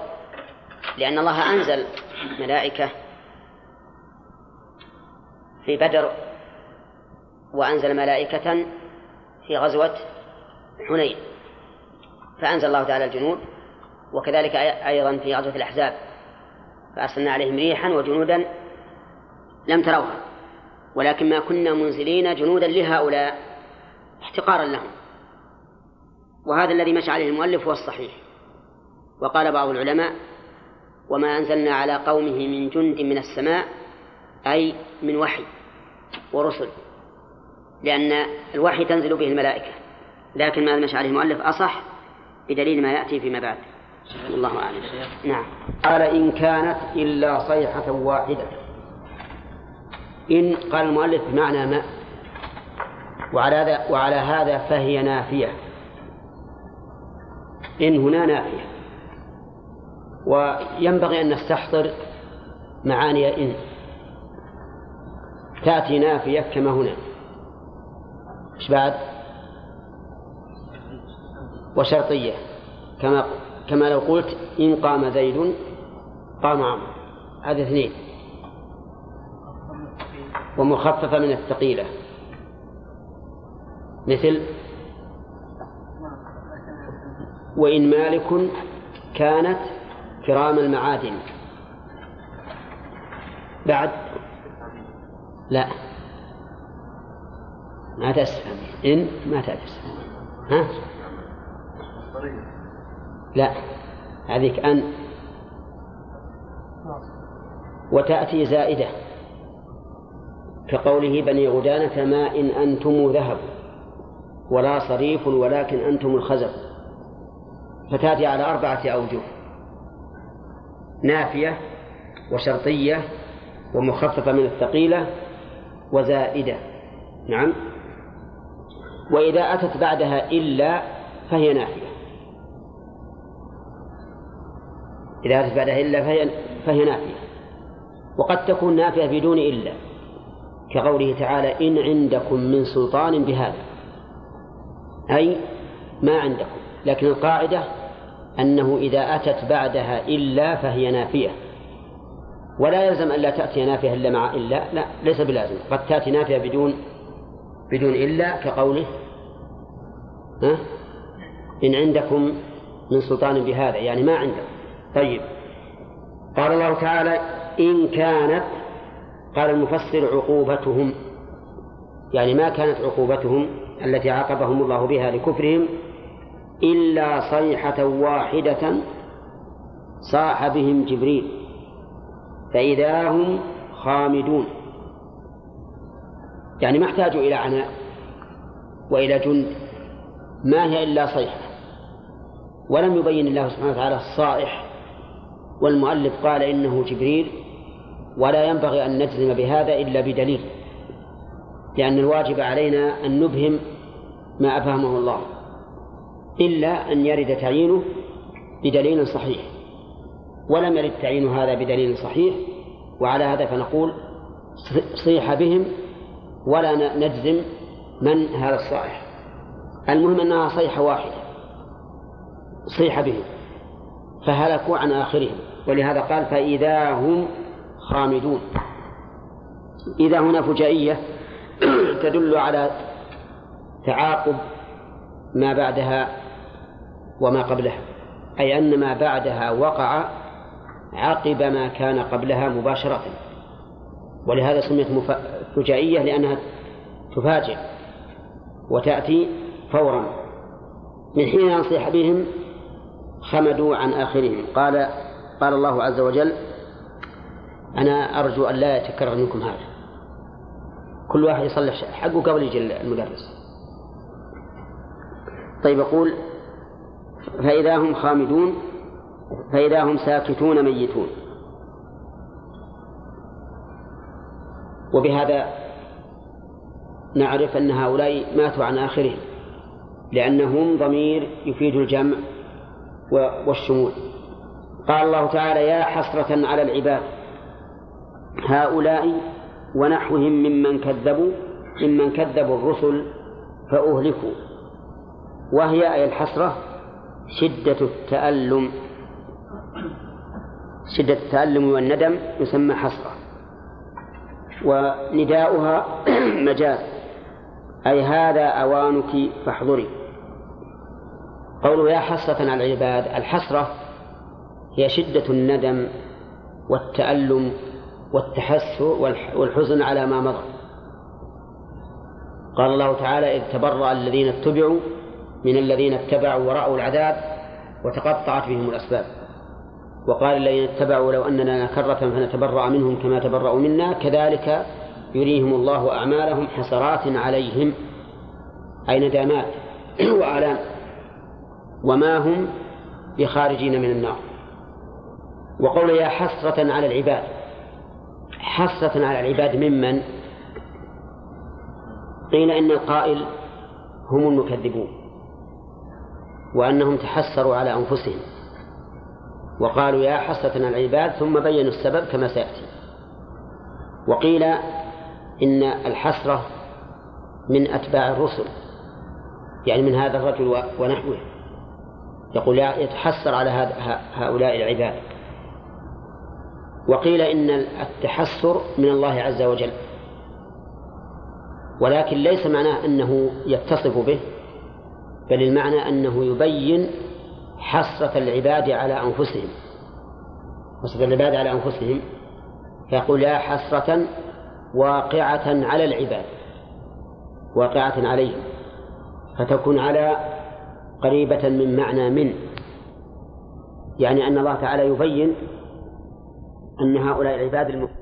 لأن الله أنزل ملائكة في بدر وأنزل ملائكة في غزوة حنين فأنزل الله تعالى الجنود وكذلك أيضا في غزوة الأحزاب فأرسلنا عليهم ريحا وجنودا لم تروها ولكن ما كنا منزلين جنودا لهؤلاء احتقارا لهم. وهذا الذي مشى عليه المؤلف هو الصحيح وقال بعض العلماء وما أنزلنا على قومه من جند من السماء أي من وحي ورسل لأن الوحي تنزل به الملائكة. لكن ما مشى عليه المؤلف أصح بدليل ما يأتي فيما بعد. الله أعلم. نعم. قال إن كانت إلا صيحة واحدة. إن قال المؤلف بمعنى ما وعلى هذا وعلى هذا فهي نافية. إن هنا نافية. وينبغي أن نستحضر معاني إن تأتي نافية كما هنا. إيش بعد؟ وشرطية. كما كما لو قلت إن قام زيد قام عمرو. هذا اثنين. ومخففة من الثقيلة. مثل وإن مالك كانت كرام المعادن. بعد؟ لا. ما تستفهم إن ما تستفهم ها؟ لا. هذيك أن. وتأتي زائدة. كقوله بني غدانة ما إن أنتم ذهب ولا صريف ولكن أنتم الخزف فتأتي على أربعة أوجه. نافية وشرطية ومخففة من الثقيلة وزائدة. نعم. وإذا أتت بعدها إلا فهي نافية. إذا أتت بعدها إلا فهي, فهي نافية. وقد تكون نافية بدون إلا كقوله تعالى إن عندكم من سلطان بهذا. أي ما عندكم لكن القاعدة أنه إذا أتت بعدها إلا فهي نافية. ولا يلزم أن لا تأتي نافية إلا مع إلا لا ليس بلازم. قد تأتي نافية بدون بدون إلا كقوله ها؟ إن عندكم من سلطان بهذا يعني ما عندكم طيب. قال الله تعالى إن كانت قال المفسر عقوبتهم يعني ما كانت عقوبتهم التي عاقبهم الله بها لكفرهم إلا صيحة واحدة صاح بهم جبريل فإذا هم خامدون. يعني ما احتاجوا إلى عناء وإلى جند ما هي إلا صيحة. ولم يبين الله سبحانه وتعالى الصائح والمؤلف قال إنه جبريل ولا ينبغي أن نجزم بهذا إلا بدليل لأن الواجب علينا أن نبهم ما أفهمه الله. إلا أن يرد تعيينه بدليل صحيح. ولم يرد تعيين هذا بدليل صحيح وعلى هذا فنقول صيح بهم ولا نجزم من هذا الصائح. المهم أنها صيحة واحدة. صيح بهم. فهلكوا عن آخرهم. ولهذا قال فإذا هم خامدون. إذا هنا فجائية *clears throat* تدل على تعاقب ما بعدها وما قبلها أي أن ما بعدها وقع عقب ما كان قبلها مباشرة. ولهذا سميت فجائية لأنها تفاجئ وتأتي فورا. من حين نصيح بهم خمدوا عن آخرهم. قال قال الله عز وجل أنا أرجو أن لا يتكرر منكم هذا. كل واحد يصلح حقه قبل يجي المدرس. طيب يقول فإذا هم خامدون فإذا هم ساكتون ميتون. وبهذا نعرف أن هؤلاء ماتوا عن آخرهم لأنهم ضمير يفيد الجمع والشمول. قال الله تعالى يا حسرة على العباد هؤلاء ونحوهم ممن كذبوا ممن كذبوا الرسل فأهلكوا. وهي أي الحسرة؟ شدة التألم. شدة التألم والندم يسمى حسرة ونداؤها *clears throat* مجاز. أي هذا أوانك فاحضري. قوله يا حسرة على العباد الحسرة هي شدة الندم والتألم والتحسر والحزن على ما مضى. قال الله تعالى إذ تبرأ الذين اتبعوا من الذين اتبعوا ورأوا العذاب وتقطعت بهم الأسباب. وقال الذين اتبعوا لو أننا كرة فنتبرأ منهم كما تبرأوا منا كذلك يريهم الله أعمالهم حسرات عليهم. أي ندامات *clears throat* وآلام وما هم بخارجين من النار. وقول يا حسرة على العباد حسرة على العباد ممن؟ قيل إن القائل هم المكذبون. وأنهم تحسروا على أنفسهم وقالوا يا على العباد ثم بينوا السبب كما سيأتي. وقيل إن الحسرة من أتباع الرسل يعني من هذا الرجل ونحوه. يقول يتحسر على هؤلاء العباد. وقيل إن التحسر من الله عز وجل. ولكن ليس معناه أنه يتصف به بل المعنى أنه يبين حسرة العباد على أنفسهم. حسرة العباد على أنفسهم. فيقول يا حسرة واقعة على العباد واقعة عليهم. فتكون على قريبة من معنى من. يعني أن الله تعالى يبين أن هؤلاء العباد المؤمنين